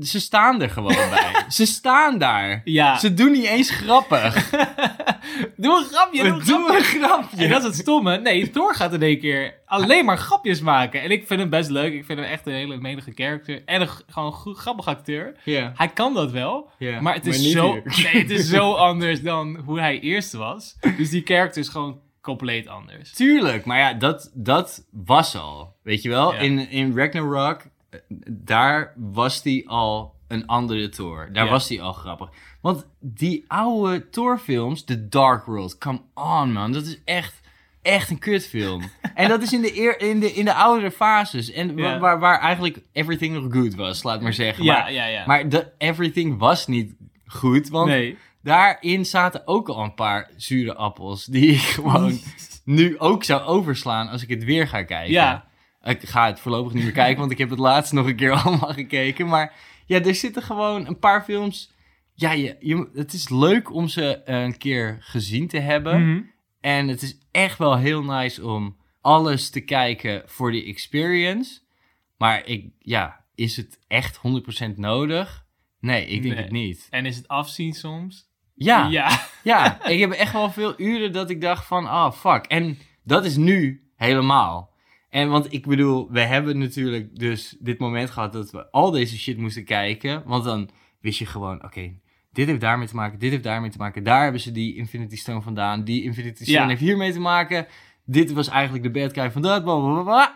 ze staan er gewoon bij. Ze staan daar. Ja. Ze doen niet eens grappig. Doe een grapje, doe een Doe grapje. een grapje. En dat is het stomme. Nee, Thor gaat in één keer alleen maar grapjes maken. En ik vind hem best leuk. Ik vind hem echt een hele menige character. En een, gewoon een goed, grappig acteur. Hij kan dat wel. Maar het is, zo, hier. nee, het is zo anders dan hoe hij eerst was. Dus die character is gewoon compleet anders. Tuurlijk, maar ja, dat, dat was al. Weet je wel? Ja. In, in Ragnarok, eh, daar was die al een andere Thor. Daar Ja. was die al grappig. Want die oude Thor-films, The Dark World, come on man, dat is echt, echt een kutfilm. en dat is in de, eer, in de, in de oudere fases. En waar, waar eigenlijk everything nog good was, laat maar zeggen. Ja, maar ja, ja. maar de, everything was niet goed, want nee. daarin zaten ook al een paar zure appels die ik gewoon nu ook zou overslaan als ik het weer ga kijken. Ja. Ik ga het voorlopig niet meer kijken, want ik heb het laatst nog een keer allemaal gekeken. Maar ja, er zitten gewoon een paar films. Ja, je, je, het is leuk om ze een keer gezien te hebben. Mhm. En het is echt wel heel nice om alles te kijken voor die experience. Maar ik, ja, is het echt 100% nodig? Nee, ik denk Nee. het niet. En is het afzien soms? Ja, Ja. ja, ik heb echt wel veel uren dat ik dacht van, ah, fuck. En dat is nu helemaal. En want ik bedoel, we hebben natuurlijk dus dit moment gehad dat we al deze shit moesten kijken. Want dan wist je gewoon, oké, dit heeft daarmee te maken, dit heeft daarmee te maken. Daar hebben ze die Infinity Stone vandaan. Die Infinity Stone Ja. heeft hiermee te maken. Dit was eigenlijk de bad guy van dat.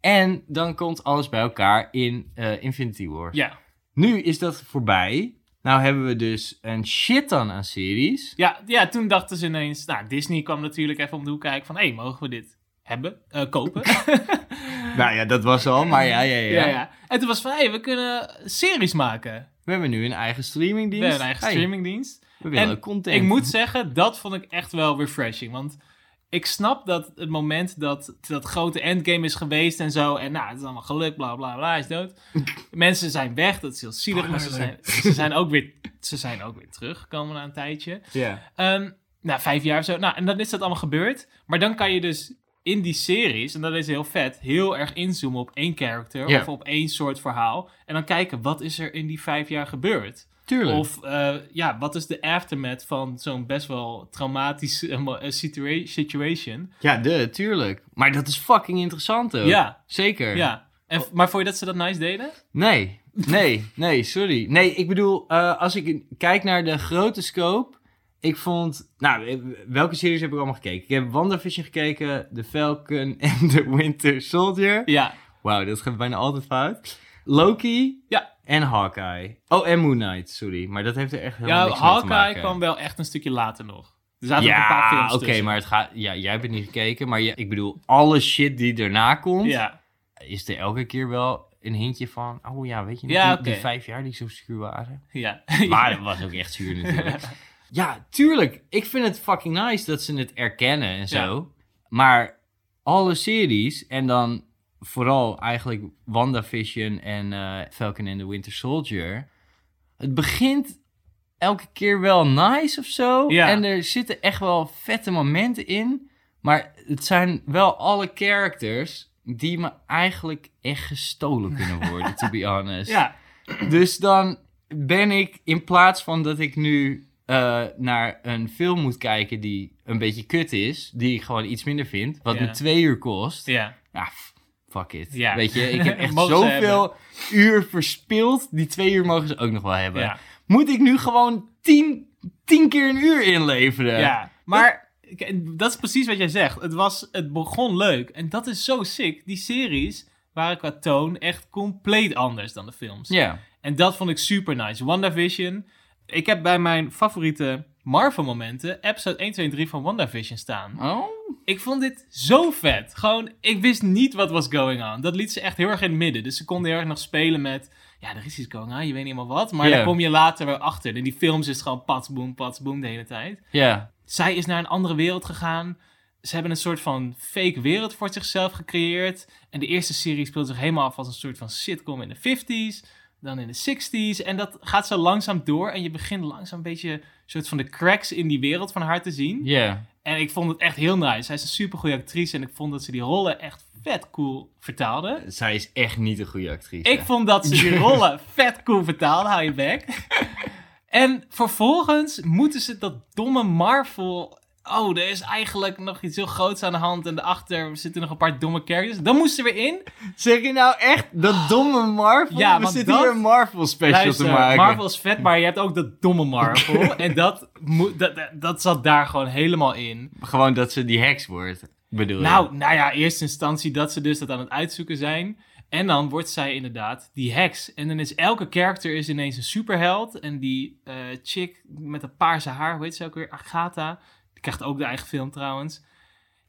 En dan komt alles bij elkaar in eh, Infinity War. Ja. Nu is dat voorbij. Nou hebben we dus een shit ton aan series. Ja, ja, toen dachten ze ineens... Nou, Disney kwam natuurlijk even om de hoek kijken van... Hé, hey, mogen we dit hebben? Eh, kopen? Nou ja, dat was al, maar ja, ja, ja. ja, ja. En toen was van... Hé, hey, we kunnen series maken. We hebben nu een eigen streamingdienst. We hebben een eigen Hey, streamingdienst. we willen En ook content. Ik moet zeggen, dat vond ik echt wel refreshing. Want ik snap dat het moment dat dat grote endgame is geweest en zo. En nou, het is allemaal gelukt, bla bla bla, is dood. Mensen zijn weg, dat is heel zielig. Maar ze zijn, ze zijn, ook, weer, ze zijn ook weer teruggekomen na een tijdje. Ja. Nou, vijf jaar of zo. Nou, en dan is dat allemaal gebeurd. Maar dan kan je dus in die series, en dat is heel vet, heel erg inzoomen op één character of op één soort verhaal. En dan kijken, wat is er in die vijf jaar gebeurd? Tuurlijk. Of eh, ja, wat is de aftermath van zo'n best wel traumatische situa- situation? Ja, de, tuurlijk. Maar dat is fucking interessant ook. Ja. Zeker. Ja. En, maar vond je dat ze dat nice deden? Nee, nee, nee, sorry. Nee, ik bedoel, eh, als ik kijk naar de grote scope, ik vond... Nou, eh, welke series heb ik allemaal gekeken? Ik heb WandaVision gekeken, The Falcon en The Winter Soldier. Ja. Wauw, dat gaat bijna altijd fout. Loki. Ja. En Hawkeye. Oh, en Moon Knight, sorry. Maar dat heeft er echt helemaal Ja, niks mee te Hawkeye maken. kwam wel echt een stukje later nog. Er zaten ook een paar Ja, films oké, maar het gaat... Ja, jij hebt het niet gekeken, maar je, ik bedoel, alle shit die erna komt, Ja. is er elke keer wel een hintje van... Oh ja, weet je nog, Ja, die, vijf jaar die zo zuur waren? Ja. Maar dat was ook echt zuur natuurlijk. Ja, tuurlijk. Ik vind het fucking nice dat ze het erkennen en zo. Maar alle series en dan vooral eigenlijk WandaVision en eh, Falcon and the Winter Soldier. Het begint elke keer wel nice of zo. Ja. En er zitten echt wel vette momenten in. Maar het zijn wel alle characters die me eigenlijk echt gestolen kunnen worden, to be honest. ja. Dus dan ben ik, in plaats van dat ik nu eh, naar een film moet kijken die een beetje kut is, die ik gewoon iets minder vind, wat Ja. me twee uur kost. Ja. Ja, f- fuck it. Ja. Weet je, ik heb echt zoveel uur verspild. Die twee uur mogen ze ook nog wel hebben. Ja. Moet ik nu gewoon tien, tien keer een uur inleveren? Ja, maar dat is precies wat jij zegt. Het, was, het begon leuk. En dat is zo sick. Die series waren qua toon echt compleet anders dan de films. Ja. En dat vond ik super nice. WandaVision. Ik heb bij mijn favoriete Marvel-momenten episode 1, 2 en 3 van WandaVision staan. Oh? Ik vond dit zo vet. Gewoon, ik wist niet wat was going on. Dat liet ze echt heel erg in het midden. Dus ze konden heel erg nog spelen met... Ja, er is iets going on, je weet niet helemaal wat. Maar Ja. daar kom je later weer achter. In die films is het gewoon pats, boom de hele tijd. Ja. Zij is naar een andere wereld gegaan. Ze hebben een soort van fake wereld voor zichzelf gecreëerd. En de eerste serie speelt zich helemaal af als een soort van sitcom in de 50s. Dan in de 60s. En dat gaat zo langzaam door. En je begint langzaam een beetje soort van de cracks in die wereld van haar te zien. Ja. En ik vond het echt heel nice. Zij is een super goede actrice en ik vond dat ze die rollen echt vet cool vertaalde. Zij is echt niet een goede actrice. Ik vond dat ze die rollen vet cool vertaalde, hou je bek. En vervolgens moeten ze dat domme Marvel... Oh, er is eigenlijk nog iets heel groots aan de hand en daarachter zitten nog een paar domme characters. Dan moest ze weer in. Zeg je nou echt dat domme Marvel? Ja, We zitten dat- hier een Marvel special Luister, te maken. Marvel is vet, maar je hebt ook dat domme Marvel. en dat, dat, dat, zat daar gewoon helemaal in. Gewoon dat ze die heks wordt, bedoel je? Nou, nou ja, eerste instantie dat ze dus dat aan het uitzoeken zijn. En dan wordt zij inderdaad die heks. En dan is elke character is ineens een superheld. En die eh, chick met dat paarse haar, hoe heet ze ook weer? Agatha. Krijgt ook de eigen film trouwens.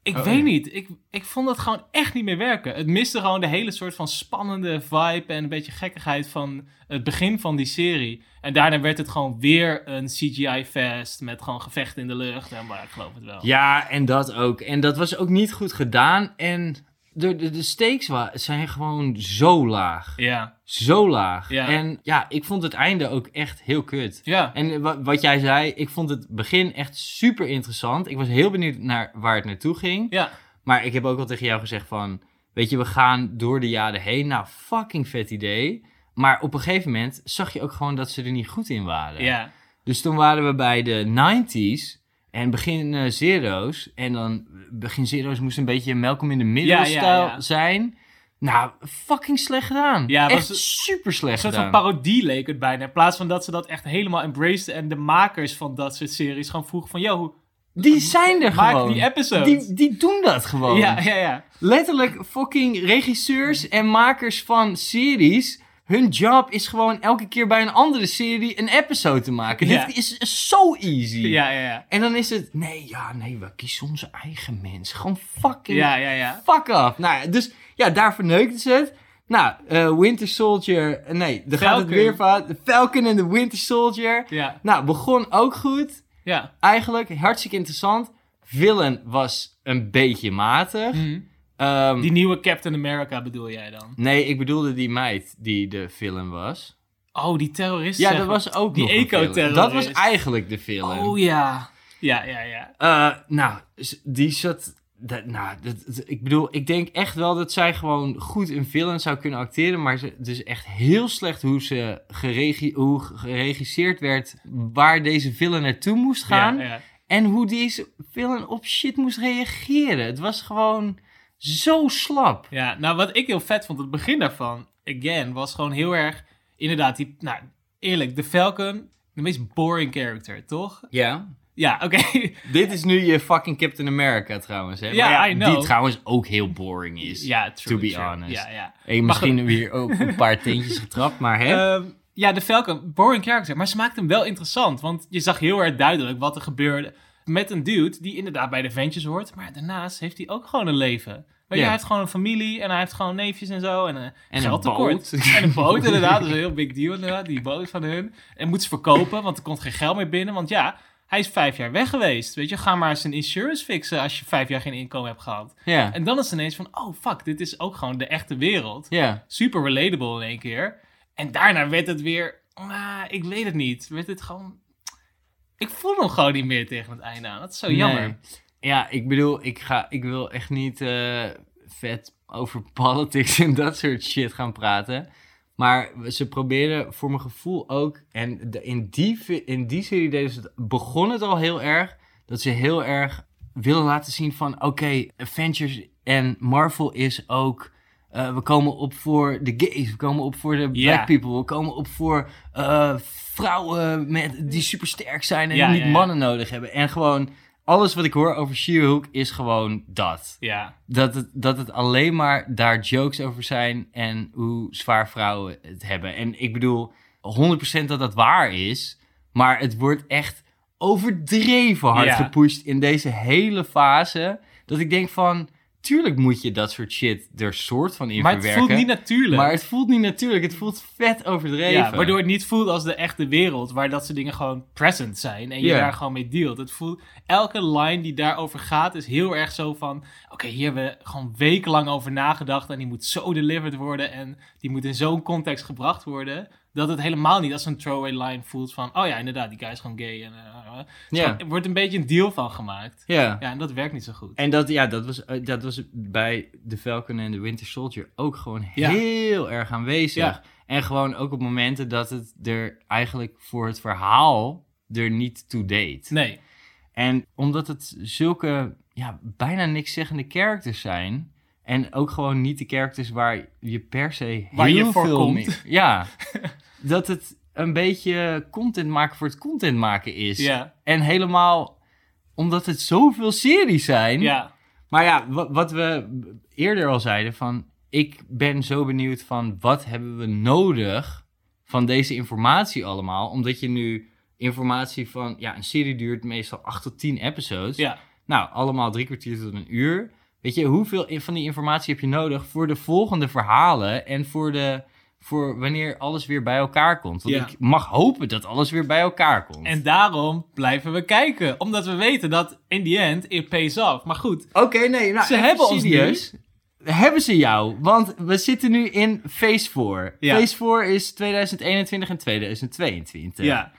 Ik Oh, weet ja. niet. Ik, ik vond dat gewoon echt niet meer werken. Het miste gewoon de hele soort van spannende vibe en een beetje gekkigheid van het begin van die serie. En daarna werd het gewoon weer een CGI-fest met gewoon gevechten in de lucht. En maar ik geloof het wel. Ja, en dat ook. En dat was ook niet goed gedaan. En de, de, de stakes zijn gewoon zo laag. Ja. Zo laag. Ja. En ja, ik vond het einde ook echt heel kut. Ja. En wa- wat jij zei, ik vond het begin echt super interessant. Ik was heel benieuwd naar waar het naartoe ging. Ja. Maar ik heb ook al tegen jou gezegd van... Weet je, we gaan door de jaren heen. Nou, fucking vet idee. Maar op een gegeven moment zag je ook gewoon dat ze er niet goed in waren. Ja. Dus toen waren we bij de 90s en begin eh, Zero's. En dan begin Zero's moest een beetje Malcolm in de Middle Ja, ja, stijl ja. zijn. Nou, fucking slecht gedaan. Ja, echt was- super slecht Een soort van gedaan. parodie leek het bijna. In plaats van dat ze dat echt helemaal embraced en de makers van dat soort series gewoon vroegen van... Yo, Die zijn er maak gewoon. die episodes. Die, die doen dat gewoon. ja, ja, ja. Letterlijk fucking regisseurs en makers van series. Hun job is gewoon elke keer bij een andere serie een episode te maken. Ja. Dit is zo easy. Ja, ja, ja. En dan is het, nee, ja, nee, we kiezen onze eigen mens. Gewoon fucking Ja, ja, ja. fuck off. Nou, dus ja, daar verneukte ze het. Nou, eh, Winter Soldier, eh, nee, dan gaat het weer. De Falcon en de Winter Soldier. Ja, Nou, begon ook goed. ja. Eigenlijk hartstikke interessant. Villain was een beetje matig. Mhm. Ehm, Die nieuwe Captain America bedoel jij dan? Nee, ik bedoelde die meid die de villain was. Oh, die terrorist. Ja, dat was ook Die eco-terrorist. Dat was eigenlijk de villain. Oh ja. Ja, ja, ja. Eh, nou, die zat. Dat, nou, dat, dat- ik bedoel, ik denk echt wel dat zij gewoon goed een villain zou kunnen acteren. Maar ze, het is echt heel slecht hoe ze geregi hoe geregisseerd werd. Waar deze villain naartoe moest gaan. Ja, ja. En hoe deze villain op shit moest reageren. Het was gewoon zo slap. Ja, nou wat ik heel vet vond, het begin daarvan, again, was gewoon heel erg, inderdaad, die, nou, eerlijk, de Falcon, de meest boring character, toch? Ja. Ja, oké. Dit is nu je fucking Captain America trouwens. Hè? Ja, I know. Die trouwens ook heel boring is. ja, true, to be true. honest. Ja, ja. En misschien hebben we hier ook een paar teentjes getrapt, maar hè? Ehm, ja, de Falcon, boring character, maar ze maakte hem wel interessant, want je zag heel erg duidelijk wat er gebeurde met een dude die inderdaad bij de ventjes hoort, maar daarnaast heeft hij ook gewoon een leven. Je, Ja. hij heeft gewoon een familie en hij heeft gewoon neefjes en zo. En, een een geldtekort. boot. En een boot inderdaad, dat is een heel big deal inderdaad, die boot van hun. En moet ze verkopen, want er komt geen geld meer binnen. Want ja, hij is vijf jaar weg geweest. Weet je, ga maar eens een insurance fixen als je vijf jaar geen inkomen hebt gehad. ja. En dan is het ineens van, oh fuck, dit is ook gewoon de echte wereld. ja. Super relatable in één keer. En daarna werd het weer, ah, ik weet het niet. Werd het gewoon, ik voel hem gewoon niet meer tegen het einde aan. Dat is zo jammer. Nee. Ja, ik bedoel, ik, ga, ik wil echt niet eh, vet over politics en dat soort shit gaan praten. Maar ze proberen voor mijn gevoel ook, en de- in, die, in die serie deden ze het, begon het al heel erg, dat ze heel erg willen laten zien van, oké, Avengers en Marvel is ook, eh, we komen op voor de gays, we komen op voor de black people, we komen op voor eh, vrouwen met, die super sterk zijn en Ja, niet ja, ja. mannen nodig hebben. En gewoon, alles wat ik hoor over She-Hulk is gewoon dat. Ja, Dat het, dat het alleen maar daar jokes over zijn en hoe zwaar vrouwen het hebben. En ik bedoel, 100% dat dat waar is, maar het wordt echt overdreven hard gepusht in deze hele fase. Dat ik denk van, tuurlijk moet je dat soort shit er soort van in maar het verwerken. voelt niet natuurlijk. Maar het voelt niet natuurlijk, het voelt vet overdreven. Ja, waardoor het niet voelt als de echte wereld, waar dat soort dingen gewoon present zijn en je daar gewoon mee dealt. Het voelt, elke line die daarover gaat is heel erg zo van, oké, hier hebben we gewoon wekenlang over nagedacht en die moet zo delivered worden en die moet in zo'n context gebracht worden. Dat het helemaal niet als een throwaway line voelt van... Oh ja, inderdaad, die guy is gewoon gay. En, eh, Ja. Er wordt een beetje een deal van gemaakt. Ja. Ja, en dat werkt niet zo goed. En dat, ja, dat, was, eh, dat was bij The Falcon en The Winter Soldier ook gewoon Ja. heel erg aanwezig. En gewoon ook op momenten dat het er eigenlijk voor het verhaal er niet toe deed. Nee. En omdat het zulke ja, bijna niks zeggende characters zijn. En ook gewoon niet de characters waar je per se heel Waar je voor veel komt. mee- Ja, dat het een beetje content maken voor het content maken is. Ja. En helemaal omdat het zoveel series zijn. Ja. Maar ja, wat, wat we eerder al zeiden van... Ik ben zo benieuwd van wat hebben we nodig van deze informatie allemaal. Omdat je nu informatie van... Ja, een serie duurt meestal 8 tot 10 episodes. Ja. Nou, allemaal drie kwartier tot een uur. Weet je, hoeveel van die informatie heb je nodig voor de volgende verhalen en voor, de, voor wanneer alles weer bij elkaar komt? Want Ja. ik mag hopen dat alles weer bij elkaar komt. En daarom blijven we kijken. Omdat we weten dat in the end it pays off. Maar goed, Oké, nee, nou, Ze hebben ons serieus. Hebben ze jou? Want we zitten nu in Phase 4. Ja. Phase 4 is 2021 en 2022. ja.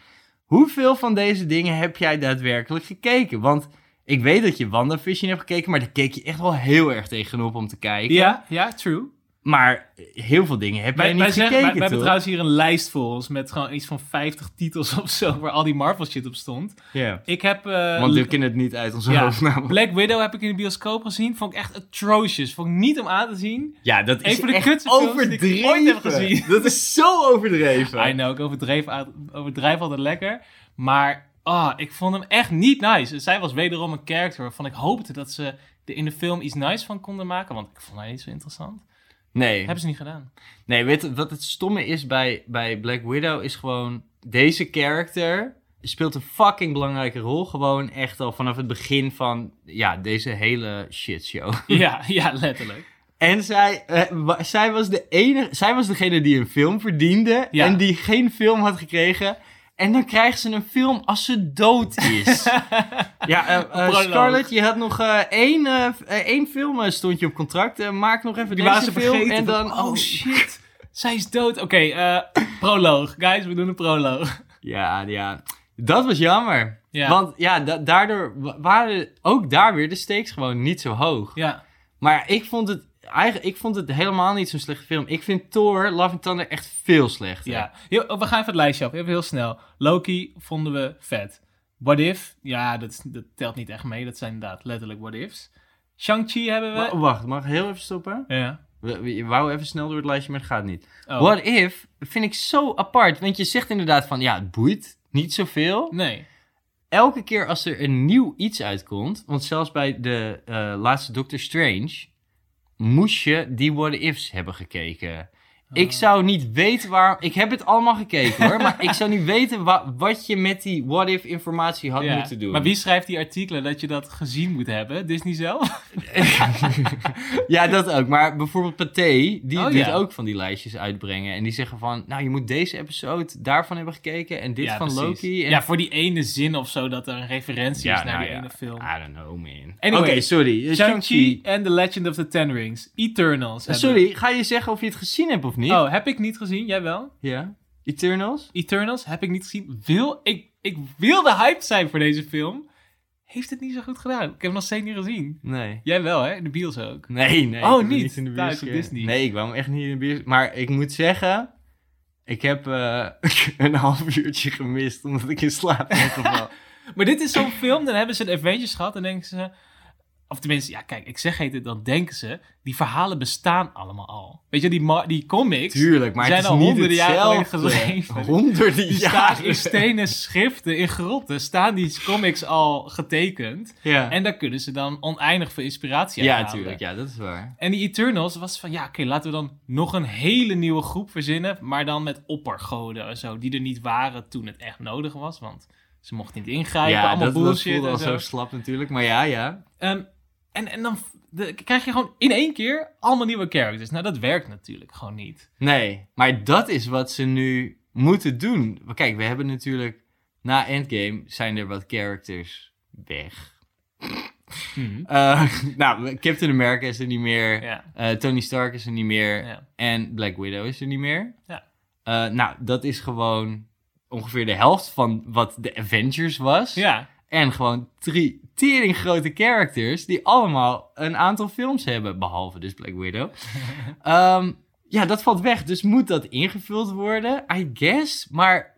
Hoeveel van deze dingen heb jij daadwerkelijk gekeken? Want ik weet dat je WandaVision hebt gekeken, maar daar keek je echt wel heel erg tegenop om te kijken. Ja, ja, true. Maar heel veel dingen heb jij Wij, niet wij, zeggen, gekeken, wij, wij hebben trouwens hier een lijst voor ons met gewoon iets van 50 titels of zo, waar al die Marvel shit op stond. Ja. Ik heb... eh, Want we kennen het niet uit onze ja, hoofd namelijk. Black Widow heb ik in de bioscoop gezien. Vond ik echt atrocious. Vond ik niet om aan te zien. Ja, dat is de echt films die ik ooit heb overdreven. gezien. Dat is zo overdreven. I know, ik overdreef, uit- overdrijf altijd lekker. Maar ah, ik vond hem echt niet nice. Zij was wederom een character waarvan ik hoopte dat ze er in de film iets nice van konden maken. Want ik vond haar niet zo interessant. Nee, Hebben ze niet gedaan. nee weet je, wat het stomme is bij, bij Black Widow is gewoon... Deze character speelt een fucking belangrijke rol. Gewoon echt al vanaf het begin van ja, deze hele shitshow. ja, ja, letterlijk. En zij, eh, zij, was de enige, zij was degene die een film verdiende Ja. en die geen film had gekregen. En dan krijgt ze een film als ze dood is. ja, eh, eh. Scarlett, je had nog eh, één, één film stond je op contract. Maak nog even Die deze film. vergeten. En dan, oh shit, zij is dood. Oké, proloog. Guys, we doen een proloog. Ja, ja, dat was jammer. Ja. Want ja, da- daardoor wa- waren ook daar weer de stakes gewoon niet zo hoog. Ja, Maar ik vond het, eigenlijk, ik vond het helemaal niet zo'n slechte film. Ik vind Thor, Love and Thunder echt veel slechter. ja. Yo, we gaan even het lijstje af. Even heel snel. Loki vonden we vet. What If? Ja, dat, telt niet echt mee. Dat zijn inderdaad letterlijk what ifs. Shang-Chi hebben we. Wa- Wacht, mag ik heel even stoppen? Ja. We, wou even snel door het lijstje, maar het gaat niet. Oh. What if vind ik zo apart. Want je zegt inderdaad van, ja, het boeit niet zoveel. Nee. Elke keer als er een nieuw iets uitkomt, want zelfs bij de eh, laatste Doctor Strange, moest je die what ifs hebben gekeken. Oh. Ik zou niet weten waar... Ik heb het allemaal gekeken hoor, maar ik zou niet weten wa- wat je met die what if informatie had Ja. moeten doen. Maar wie schrijft die artikelen dat je dat gezien moet hebben? Disney zelf? ja, dat ook. Maar bijvoorbeeld Pathé, die Oh, doet ja. ook van die lijstjes uitbrengen. En die zeggen van, nou, je moet deze episode daarvan hebben gekeken en dit ja, van precies. Loki. En... Ja, voor die ene zin of zo dat er een referentie is naar nou die ene film. I don't know, man. Anyway, Oké, sorry. Shang-Chi en The Legend of the Ten Rings. Eternals. Eh. Sorry, ga je zeggen of je het gezien hebt of niet? Oh, heb ik niet gezien? Jij wel? Ja. Eternals? Eternals heb ik niet gezien. Wil, ik, ik wilde hyped zijn voor deze film. Heeft het niet zo goed gedaan. Ik heb hem nog steeds niet gezien. Nee. Jij wel, hè? In de bios ook. Nee, nee. Oh, niet? in de Disney. Nee, ik wou hem echt niet in de bios. Maar ik moet zeggen, ik heb eh, een half uurtje gemist omdat ik in slaap ben gevallen. Maar dit is zo'n film, dan hebben ze een Avengers gehad en denken ze... Of tenminste, ja kijk, ik zeg het, dan denken ze... Die verhalen bestaan allemaal al. Weet je, die, die comics... Tuurlijk, maar zijn het is al niet honderden jaren geschreven. Honderden jaren. in stenen schriften, in grotten, staan die comics al getekend. Ja, En daar kunnen ze dan oneindig veel inspiratie uit ja halen. tuurlijk. Ja, dat is waar. En die Eternals was van, ja, oké, laten we dan nog een hele nieuwe groep verzinnen, maar dan met oppergoden en zo, die er niet waren toen het echt nodig was, want ze mochten niet ingrijpen, ja, allemaal dat, dat bullshit voelde al zo. zo slap natuurlijk. Maar ja, ja. Ehm, en, en dan de- krijg je gewoon in één keer allemaal nieuwe characters. Nou, dat werkt natuurlijk gewoon niet. Nee, maar dat is wat ze nu moeten doen. Kijk, we hebben natuurlijk... Na Endgame zijn er wat characters weg. Eh, nou, Captain America is er niet meer. Ja. Eh, Tony Stark is er niet meer. Ja. En Black Widow is er niet meer. Ja. Eh, nou, dat is gewoon ongeveer de helft van wat de Avengers was. Ja. En gewoon drie tering grote characters die allemaal een aantal films hebben. Behalve dus Black Widow. Ehm, ja, dat valt weg. Dus moet dat ingevuld worden? I guess. Maar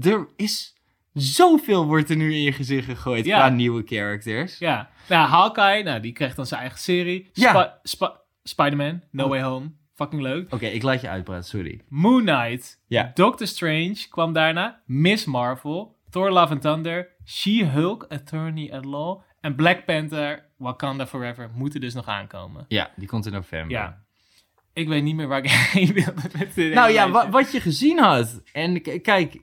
er is zoveel wordt er nu in je gezicht gegooid Ja. qua nieuwe characters. Ja. Nou, Hawkeye, nou, die krijgt dan zijn eigen serie. Ja. Spi- Spi- Spider-Man, No Way Home. Fucking leuk. Oké, ik laat je uitpraten, sorry. Moon Knight. Ja. Doctor Strange kwam daarna. Miss Marvel. Thor Love and Thunder. She-Hulk, Attorney at Law. En Black Panther, Wakanda Forever moeten dus nog aankomen. Ja, die komt in november. Ja. Ik weet niet meer waar ik heen wilde met dit Nou ja, wa- wat je gezien had. En kijk,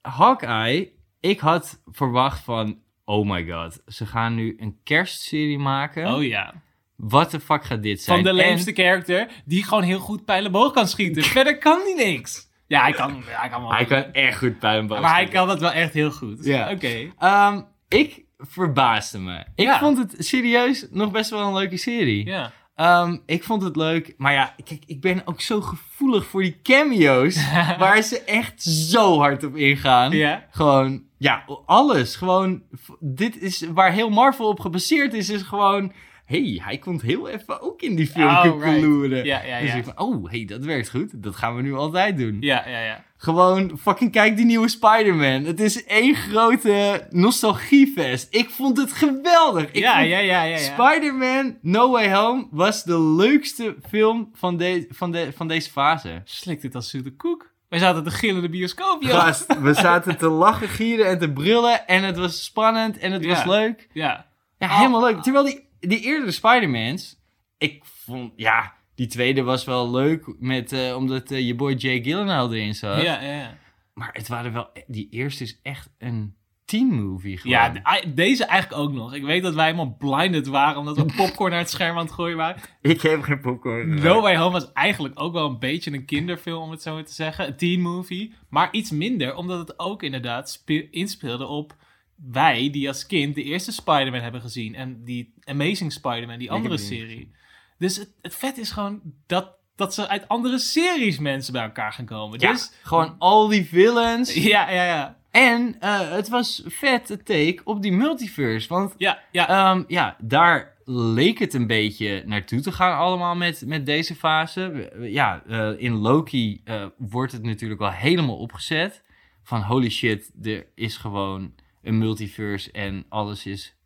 Hawkeye, ik had verwacht van, oh my god, ze gaan nu een kerstserie maken. Oh ja. Wat de fuck gaat dit zijn? Van de En- leemste character die gewoon heel goed pijlenboog kan schieten. Verder kan hij niks. Ja, hij kan, hij kan wel. Hij kan echt goed pijlenboog maar hij kan dat wel echt heel goed. Ja. Oké. Ehm, ik verbaasde me. Ik Ja. vond het serieus nog best wel een leuke serie. Ja. Ehm, ik vond het leuk. Maar ja, kijk, ik ben ook zo gevoelig voor die cameo's. waar ze echt zo hard op ingaan. Ja. Gewoon, ja, alles. Gewoon, dit is waar heel Marvel op gebaseerd is. Is gewoon, hey, hij komt heel even ook in die film Oh, kukeloeren. Ja, ja, Dus ja. ik van, oh, hey, dat werkt goed. Dat gaan we nu altijd doen. Ja, ja, ja. Gewoon, fucking kijk die nieuwe Spider-Man. Het is één grote nostalgiefest. Ik vond het geweldig. Ik Ja, ja, ja, ja, ja. Spider-Man No Way Home was de leukste film van, de, van, de, van deze fase. Slikt dit als zoete koek. Wij zaten te gillen in de bioscoop, joh. Gast, we zaten te lachen, gieren en te brullen. En het was spannend en het Ja. was leuk. Ja. Ja, Oh. helemaal leuk. Terwijl die, die eerdere Spider-Mans, ik vond, ja, die tweede was wel leuk. Met, eh, omdat eh, je boy Jay Gyllenhaal erin zat. Ja, ja, ja. Maar het waren wel, die eerste is echt een teen movie gewoon. Ja, de- deze eigenlijk ook nog. Ik weet dat wij helemaal blinded waren omdat we popcorn naar het scherm aan het gooien waren. ik heb geen popcorn. No Way Home was eigenlijk ook wel een beetje een kinderfilm, om het zo maar te zeggen. Een teen movie. Maar iets minder, omdat het ook inderdaad spe- inspeelde op wij die als kind de eerste Spider-Man hebben gezien. En die Amazing Spider-Man, die andere serie. Dus het, het vet is gewoon dat, dat ze uit andere series mensen bij elkaar gaan komen. Ja, Dus gewoon al die villains. ja, ja, ja. En eh, het was vet take op die multiverse. Want Ja, ja. Ehm, ja, daar leek het een beetje naartoe te gaan allemaal met, met deze fase. Ja, eh, in Loki eh, wordt het natuurlijk wel helemaal opgezet. Van holy shit, er is gewoon een multiverse en alles is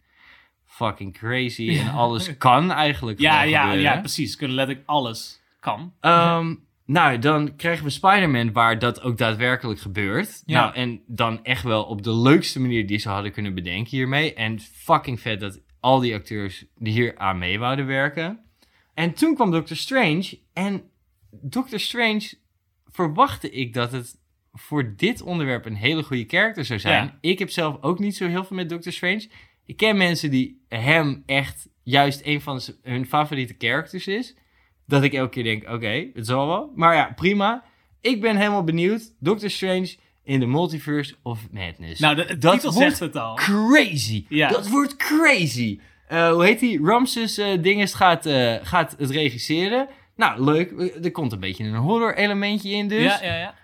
fucking crazy. En alles kan eigenlijk ja, ja, gebeuren. ja, precies. Kunnen letterlijk alles kan. Ehm, nou, dan krijgen we Spider-Man waar dat ook daadwerkelijk gebeurt. Ja. Nou, en dan echt wel op de leukste manier die ze hadden kunnen bedenken hiermee. En fucking vet dat al die acteurs die hier aan mee wouden werken. En toen kwam Doctor Strange. En Doctor Strange verwachtte ik dat het voor dit onderwerp een hele goede character zou zijn. Ja. Ik heb zelf ook niet zo heel veel met Doctor Strange. Ik ken mensen die hem echt juist een van hun favoriete characters is. Dat ik elke keer denk, oké, het zal wel. Maar ja, prima. Ik ben helemaal benieuwd. Doctor Strange in the Multiverse of Madness. Nou, de, de Dat titel wordt zegt het al. crazy. Ja. Dat wordt crazy. Eh, hoe heet die? Ramses eh Dinges gaat, eh, gaat het regisseren. Nou, leuk. Er komt een beetje een horror elementje in dus. Ja, ja, ja.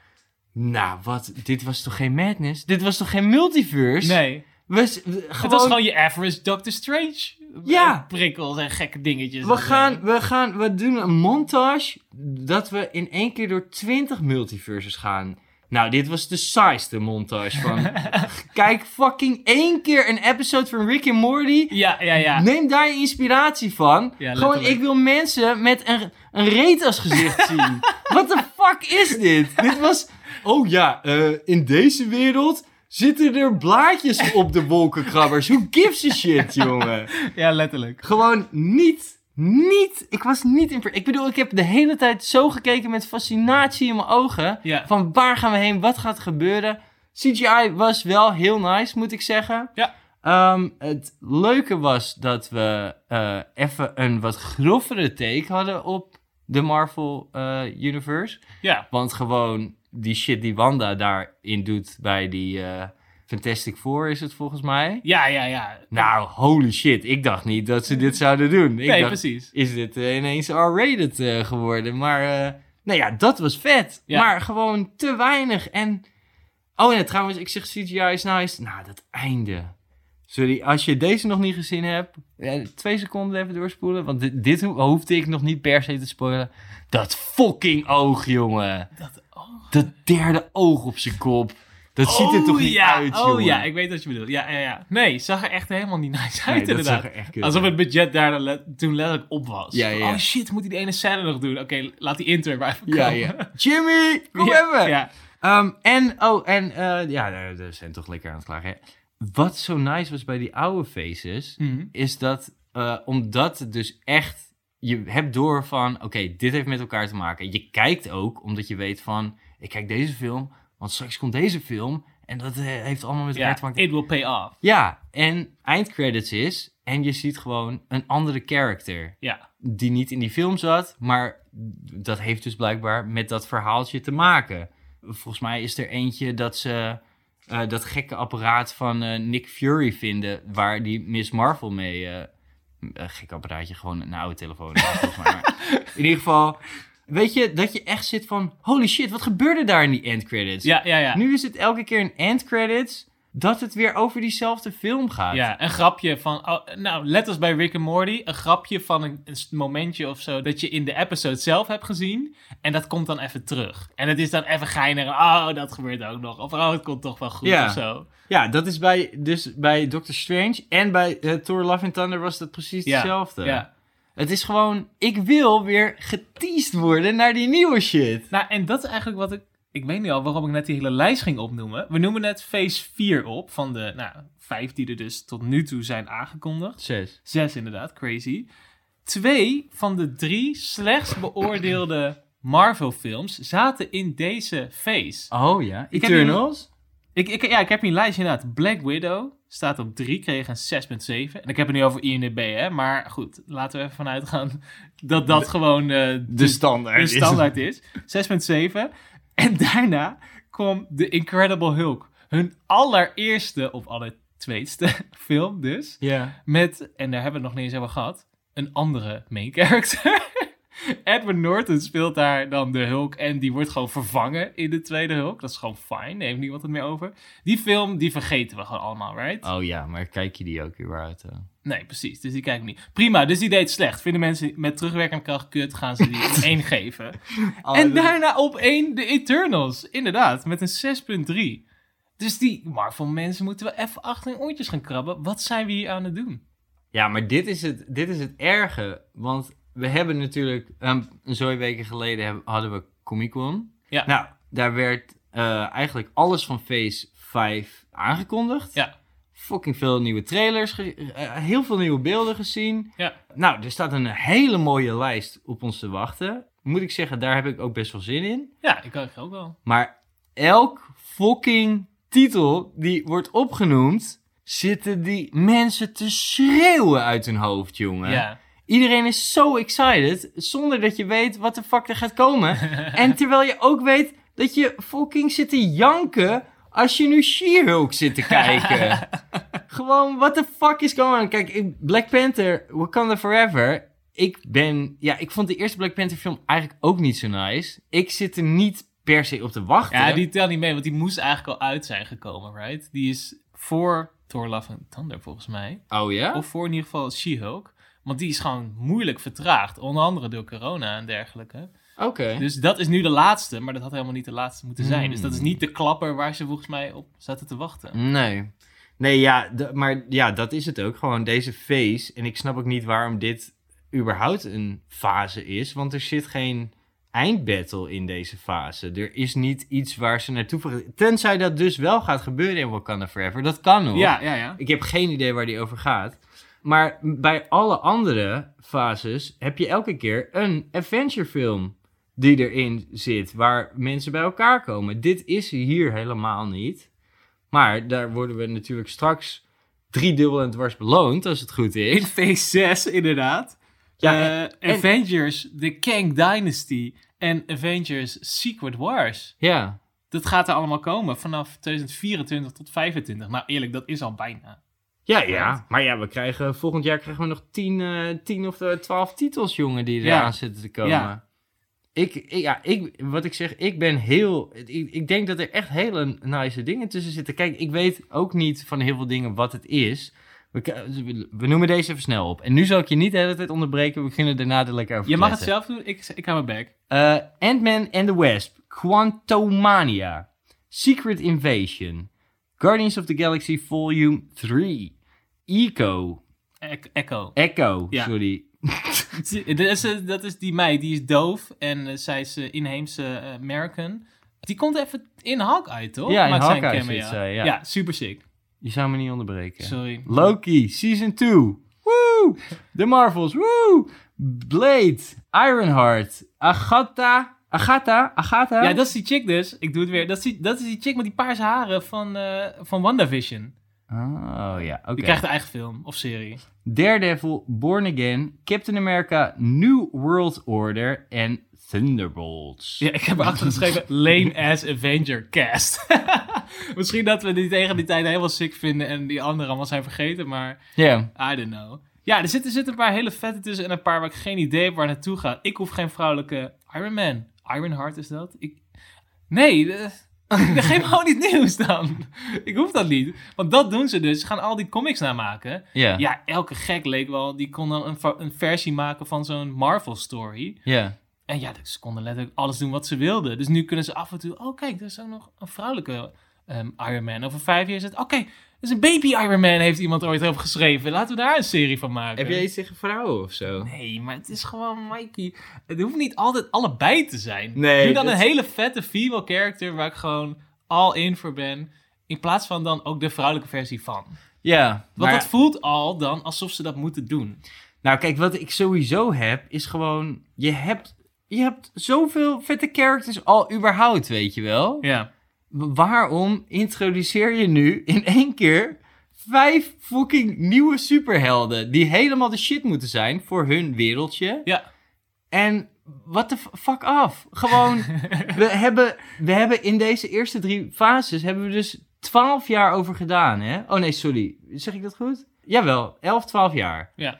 Nou, wat? Dit was toch geen Madness? Dit was toch geen Multiverse? Nee. We, s- we- Het gewoon, was gewoon je average Doctor Strange. Ja. Eh, Prikkels en gekke dingetjes. we, gaan, we, gaan, we doen een montage dat we in één keer door 20 multiverses gaan. Nou, dit was de saaiste montage van... Kijk fucking één keer een episode van Rick and Morty... Ja, ja, ja. Neem daar je inspiratie van. Ja, Gewoon, ik wil mensen met een, een reet als gezicht zien. What the fuck is dit? dit was... Oh ja, eh, in deze wereld zitten er blaadjes op de wolkenkrabbers. Who gives a shit, jongen? Ja, letterlijk. Gewoon niet, niet... Ik was niet... In, ik bedoel, ik heb de hele tijd zo gekeken met fascinatie in mijn ogen. Ja. Van waar gaan we heen? Wat gaat er gebeuren? CGI was wel heel nice, moet ik zeggen. Ja. Ehm, het leuke was dat we eh, even een wat groffere take hadden op de Marvel eh, Universe. Ja. Want gewoon die shit die Wanda daarin doet bij die eh, Fantastic Four is het volgens mij. Ja, ja, ja. Nou, holy shit. Ik dacht niet dat ze dit zouden doen. Ik nee, dacht, precies. is dit eh, ineens R-rated eh, geworden? Maar Nou ja, dat was vet. Ja. Maar gewoon te weinig. En. Oh ja, trouwens, ik zeg CGI is nice. Nou, dat einde. Sorry, als je deze nog niet gezien hebt. twee seconden even doorspoelen. Want dit, dit ho- hoefde ik nog niet per se te spoilen. Dat fucking oog, jongen. Dat, oh. Dat derde oog op zijn kop. Dat ziet er toch niet ja. uit, Oh jongen. ja, ik weet wat je bedoelt. Ja, ja, ja. Nee, zag er echt helemaal niet nice uit, Nee, inderdaad. er Alsof het budget daar le- toen letterlijk op was. Ja, ja. Oh shit, moet hij die ene scène nog doen? Oké, laat die intro maar even Ja, komen. ja. Jimmy, kom even. Ja, Ehm, en, oh, en, eh, ja, daar zijn toch lekker aan het klagen. hè. Wat zo nice was bij die oude faces, Mhm. is dat, eh, omdat het dus echt, je hebt door van, oké, dit heeft met elkaar te maken. Je kijkt ook, omdat je weet van, ik kijk deze film, want straks komt deze film, en dat eh, heeft allemaal met elkaar te maken. It will pay off. Ja, en eindcredits is, en je ziet gewoon een andere character Ja, die niet in die film zat, maar dat heeft dus blijkbaar met dat verhaaltje te maken. Volgens mij is er eentje dat ze eh, dat gekke apparaat van eh, Nick Fury vinden, waar die Miss Marvel mee. een gek apparaatje, gewoon een oude telefoon. Maar in ieder geval, weet je, dat je echt zit van: holy shit, wat gebeurde daar in die end credits? ja, ja. ja. Nu is het elke keer een end credits dat het weer over diezelfde film gaat. Ja, een grapje van, oh, nou, let als bij Rick and Morty, een grapje van een, een momentje of zo dat je in de episode zelf hebt gezien en dat komt dan even terug. En het is dan even geinig, oh, dat gebeurt ook nog, of oh, het komt toch wel goed Ja. of zo. Ja, dat is bij, dus bij Doctor Strange en bij eh, Thor Love and Thunder was dat precies hetzelfde. Ja. Het is gewoon, ik wil weer geteased worden naar die nieuwe shit. Nou, en dat is eigenlijk wat ik, ik weet niet al waarom ik net die hele lijst ging opnoemen. We noemen net Phase 4 op van de, nou, vijf die er dus tot nu toe zijn aangekondigd. Zes. Zes inderdaad, crazy. Twee van de drie slechts beoordeelde Marvel-films zaten in deze phase. Oh ja, Ik heb Eternals? Ik, ik, ja, ik heb hier een lijstje inderdaad. Black Widow staat op 3, kreeg een 6,7. En ik heb het nu over INDB, hè. Maar goed, laten we ervan uitgaan dat dat gewoon eh, de, standaard. de standaard is. 6,7. En daarna kwam The Incredible Hulk. Hun allereerste, of allertweetste film dus. Ja. Met, en daar hebben we het nog niet eens over gehad, een andere main character. Edward Norton speelt daar dan de Hulk en die wordt gewoon vervangen in de tweede Hulk. Dat is gewoon fijn, daar heeft niemand het meer over. Die film, die vergeten we gewoon allemaal, right? Oh ja, maar kijk je die ook weer uit? eh? Nee, precies, dus die kijk ik niet. Prima, dus die deed slecht. Vinden mensen met terugwerkende kracht kut, gaan ze die 1 geven. en daarna op 1 de Eternals, inderdaad, met een 6.3. Dus die Marvel-mensen moeten wel even achter hun oortjes gaan krabben. Wat zijn we hier aan het doen? Ja, maar dit is het, dit is het erge. Want we hebben natuurlijk, um, een zo'n weken geleden hebben, hadden we Comic Con. Ja. Nou, daar werd eh, eigenlijk alles van Phase 5 aangekondigd. Ja. Fucking veel nieuwe trailers, eh, heel veel nieuwe beelden gezien. Ja. Nou, er staat een hele mooie lijst op ons te wachten. Moet ik zeggen, daar heb ik ook best wel zin in. Ja, ik ook wel. Maar elk fucking titel die wordt opgenoemd, zitten die mensen te schreeuwen uit hun hoofd, jongen. Ja. Iedereen is zo excited, zonder dat je weet wat de fuck er gaat komen. en terwijl je ook weet dat je fucking zit te janken als je nu She-Hulk zit te kijken. Gewoon, what the fuck is going on? Kijk, Black Panther, Wakanda Forever. Ik ben, ja, ik vond de eerste Black Panther film eigenlijk ook niet zo nice. Ik zit er niet per se op te wachten. Ja, die telt niet mee, want die moest eigenlijk al uit zijn gekomen, right? Die is voor Thor Love and Thunder, volgens mij. Oh ja? Of voor in ieder geval She-Hulk. Want die is gewoon moeilijk vertraagd. Onder andere door corona en dergelijke. Oké. Dus dat is nu de laatste, maar dat had helemaal niet de laatste moeten zijn. Hmm. Dus dat is niet de klapper waar ze volgens mij op zaten te wachten. Nee. Nee, ja, maar ja, dat is het ook. Gewoon deze phase. En ik snap ook niet waarom dit überhaupt een fase is. Want er zit geen eindbattle in deze fase. Er is niet iets waar ze naartoe... ver- Tenzij dat dus wel gaat gebeuren in Wakanda Forever. Dat kan nog. Ja, ja, ja. Ik heb geen idee waar die over gaat. Maar bij alle andere fases heb je elke keer een adventure film die erin zit, waar mensen bij elkaar komen. Dit is hier helemaal niet. Maar daar worden we natuurlijk straks driedubbel en dwars beloond, als het goed In is. phase 6, inderdaad. Ja, Eh, en- Avengers, The Kang Dynasty en Avengers Secret Wars. Ja, Dat gaat er allemaal komen vanaf 2024 tot 2025. Nou, eerlijk, dat is al bijna. Ja, ja. Maar ja, we krijgen, volgend jaar krijgen we nog 10 eh 10 of eh, 12 titels, jongen, die Ja. eraan zitten te komen. Ja. Ik, ik- ja, ik, wat ik zeg, ik ben heel... Ik, ik denk dat er echt hele nice dingen tussen zitten. Kijk, ik weet ook niet van heel veel dingen wat het is. We, k- we noemen deze even snel op. En nu zal ik je niet de hele tijd onderbreken. We beginnen daarna er lekker over Je mag het zelf doen, ik, ik hou mijn back. Eh, Ant-Man and the Wasp, Quantumania, Secret Invasion, Guardians of the Galaxy Volume 3, Eco, E- Echo. Echo, Ja. sorry. Dat is, eh, dat is die meid, die is doof en eh, zij is eh, inheemse American. Die komt even in Hawkeye, toch? Ja, in Hawkeye cameo. zit zij, ja. ja, super sick. Je zou me niet onderbreken. Sorry. Loki, Season 2, woe! The Marvels, woe! Blade, Ironheart, Agatha, Agatha, Agatha? Ja, dat is die chick dus. Ik doe het weer. Dat is die, dat is die chick met die paarse haren van, eh van WandaVision. Oh ja, oké. Die krijgt een eigen film of serie. Daredevil, Born Again, Captain America, New World Order en Thunderbolts. Ja, ik heb erachter geschreven lame ass Avenger cast. Misschien dat we die tegen die tijd helemaal sick vinden en die anderen allemaal zijn vergeten, maar Ja. I don't know. Ja, er zitten, er zitten een paar hele vette tussen en een paar waar ik geen idee heb waar naartoe gaat. Ik hoef geen vrouwelijke Iron Man. Ironheart is dat? Ik... Nee, eh, geef me gewoon niet nieuws dan. Ik hoef dat niet. Want dat doen ze dus. Ze gaan al die comics namaken. Ja. Ja, elke gek leek wel, die kon dan een, een versie maken van zo'n Marvel story. Ja. En ja, ze konden letterlijk alles doen wat ze wilden. Dus nu kunnen ze af en toe... Oh, kijk, er is ook nog een vrouwelijke ehm, Iron Man. Over vijf jaar is het... Oké, er is een baby Iron Man, heeft iemand ooit over geschreven. Laten we daar een serie van maken. Heb jij iets tegen vrouwen of zo? Nee, maar het is gewoon Mikey. Het hoeft niet altijd allebei te zijn. Nee, Doe dan dat- een hele vette female character waar ik gewoon all in voor ben. In plaats van dan ook de vrouwelijke versie van. Ja. Want maar- dat voelt al dan alsof ze dat moeten doen. Nou, kijk, wat ik sowieso heb, is gewoon... Je hebt, je hebt zoveel vette characters al überhaupt, weet je wel? Ja. Waarom introduceer je nu in één keer vijf fucking nieuwe superhelden... die helemaal de shit moeten zijn voor hun wereldje? Ja. En what the fuck af. Gewoon, we hebben, we hebben in deze eerste drie fases hebben we dus twaalf jaar over gedaan, hè? Oh nee, sorry. Zeg ik dat goed? Jawel, 11, 12 jaar. Ja.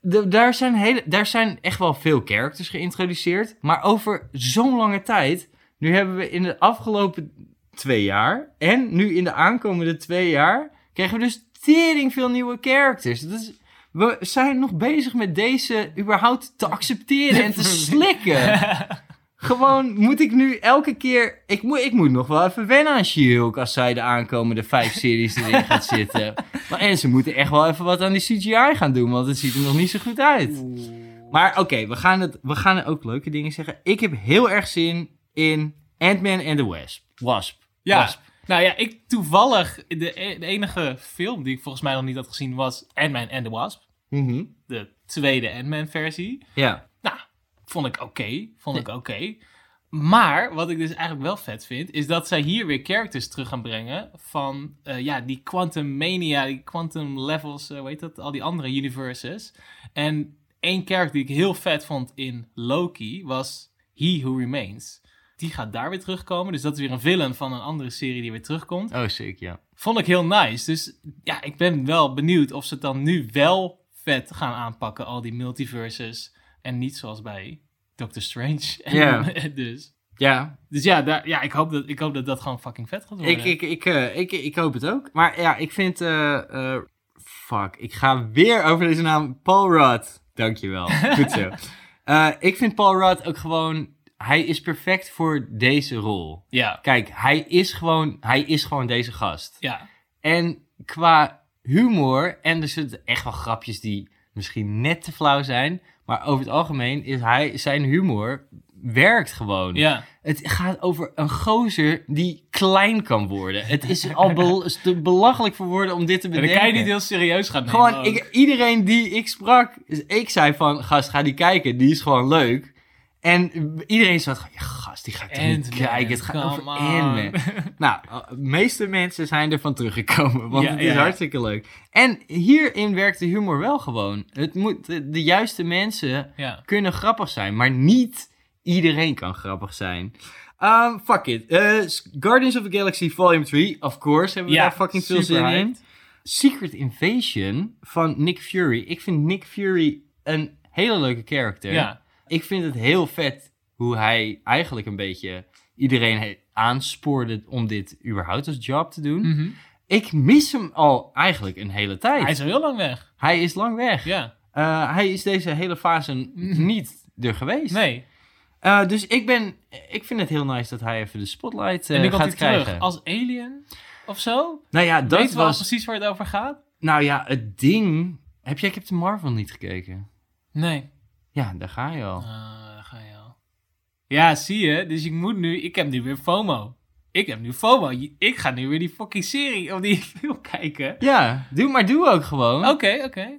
De, daar, zijn hele, daar zijn echt wel veel characters geïntroduceerd. Maar over zo'n lange tijd. Nu hebben we in de afgelopen twee jaar. En nu in de aankomende twee jaar. krijgen we dus tering veel nieuwe characters. Dat is, we zijn nog bezig met deze überhaupt te accepteren en te slikken. Gewoon moet ik nu elke keer. Ik moet, ik moet nog wel even wennen aan She-Hulk als zij de aankomende vijf series erin gaat zitten. Maar, en ze moeten echt wel even wat aan die CGI gaan doen, want het ziet er nog niet zo goed uit. Maar oké, we gaan het, we gaan ook leuke dingen zeggen. Ik heb heel erg zin in Ant-Man and the Wasp. Wasp. Ja. Wasp. Nou ja, ik toevallig, de, e- de enige film die ik volgens mij nog niet had gezien was Ant-Man and the Wasp. Mhm. De tweede Ant-Man versie. Ja. Nou, vond ik oké. Vond ik oké. Maar wat ik dus eigenlijk wel vet vind, is dat zij hier weer characters terug gaan brengen van eh, ja, die Quantum Mania, die Quantum Levels, eh hoe heet dat, al die andere universes. En één character die ik heel vet vond in Loki was He Who Remains. Die gaat daar weer terugkomen, dus dat is weer een villain van een andere serie die weer terugkomt. Oh, sick, ja. Vond ik heel nice. Dus ja, ik ben wel benieuwd of ze het dan nu wel vet gaan aanpakken, al die multiverses. En niet zoals bij Doctor Strange. Ja. dus, Ja, dus ja, daar, ja ik, hoop dat, ik hoop dat dat gewoon fucking vet gaat worden. ik, ik, ik, eh, ik, ik hoop het ook. Maar ja, ik vind... eh, eh, fuck, ik ga weer over deze naam. Paul Rudd. Dankjewel. Goed zo. Ik vind Paul Rudd ook gewoon... Hij is perfect voor deze rol. Ja, Kijk, hij is gewoon, hij is gewoon deze gast. ja. En qua humor, en er zitten echt wel grapjes die misschien net te flauw zijn, maar over het algemeen is hij, zijn humor werkt gewoon. Ja, Het gaat over een gozer die klein kan worden. Het is al bel- is te belachelijk voor woorden om dit te en dan bedenken. kan je niet heel serieus gaan nemen. Gewoon, ik, iedereen die ik sprak, ik zei van, gast, ga die kijken, die is gewoon leuk. En iedereen zat gewoon, ja, gast, die ga ik toch niet kijken, het gaat over Ant-Man. nou, de meeste mensen zijn ervan teruggekomen, want Ja, het is ja, hartstikke leuk. En hierin werkt de humor wel gewoon. Het moet, de, de juiste mensen ja. kunnen grappig zijn, maar niet iedereen kan grappig zijn. Um, fuck it. Uh, Guardians of the Galaxy Volume 3, of course, hebben we Ja, daar fucking veel zin in. Secret Invasion van Nick Fury. Ik vind Nick Fury een hele leuke character. Ja. Ik vind het heel vet hoe hij eigenlijk een beetje iedereen aanspoorde om dit überhaupt als job te doen. Mhm. Ik mis hem al eigenlijk een hele tijd. Hij is al heel lang weg. Hij is lang weg. Ja. Eh, hij is deze hele fase Mhm. niet er geweest. Nee. Eh, dus ik ben, ik vind het heel nice dat hij even de spotlight eh, en komt gaat hij terug krijgen. als alien of zo. Nou ja, dat Weet wel was, precies waar het over gaat? nou ja, het ding. Heb jij Captain Marvel niet gekeken? Nee. Ja, daar ga je al. Ah, daar ga je al. Ja, zie je. Dus ik moet nu... Ik heb nu weer FOMO. Ik heb nu FOMO. Ik ga nu weer die fucking serie of die film kijken. Ja, doe maar doe ook gewoon. Oké, oké.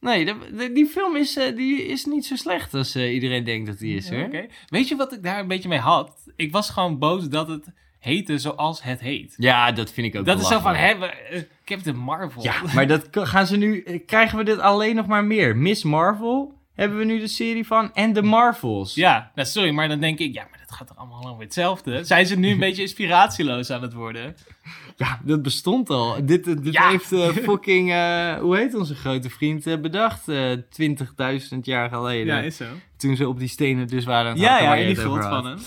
Nee, de, de- die film is, eh, die is niet zo slecht als eh, iedereen denkt dat die is, hoor. Weet je wat ik daar een beetje mee had? Ik was gewoon boos dat het heette zoals het heet. Ja, dat vind ik ook Dat is zo van, hè, we- eh, Captain Marvel. Ja, maar dat gaan ze nu... eh, Krijgen we dit alleen nog maar meer? Miss Marvel hebben we nu de serie van. En de Marvels. Ja, nou, sorry, maar dan denk ik, ja, maar dat gaat toch allemaal over hetzelfde? Zijn ze nu een beetje inspiratieloos aan het worden? Ja, dat bestond al. Dit, eh, dit Ja. heeft eh, fucking... eh, hoe heet onze grote vriend eh, bedacht? eh 20.000 jaar geleden. zo. Toen ze op die stenen dus waren Ja, ja, in die grot van hem.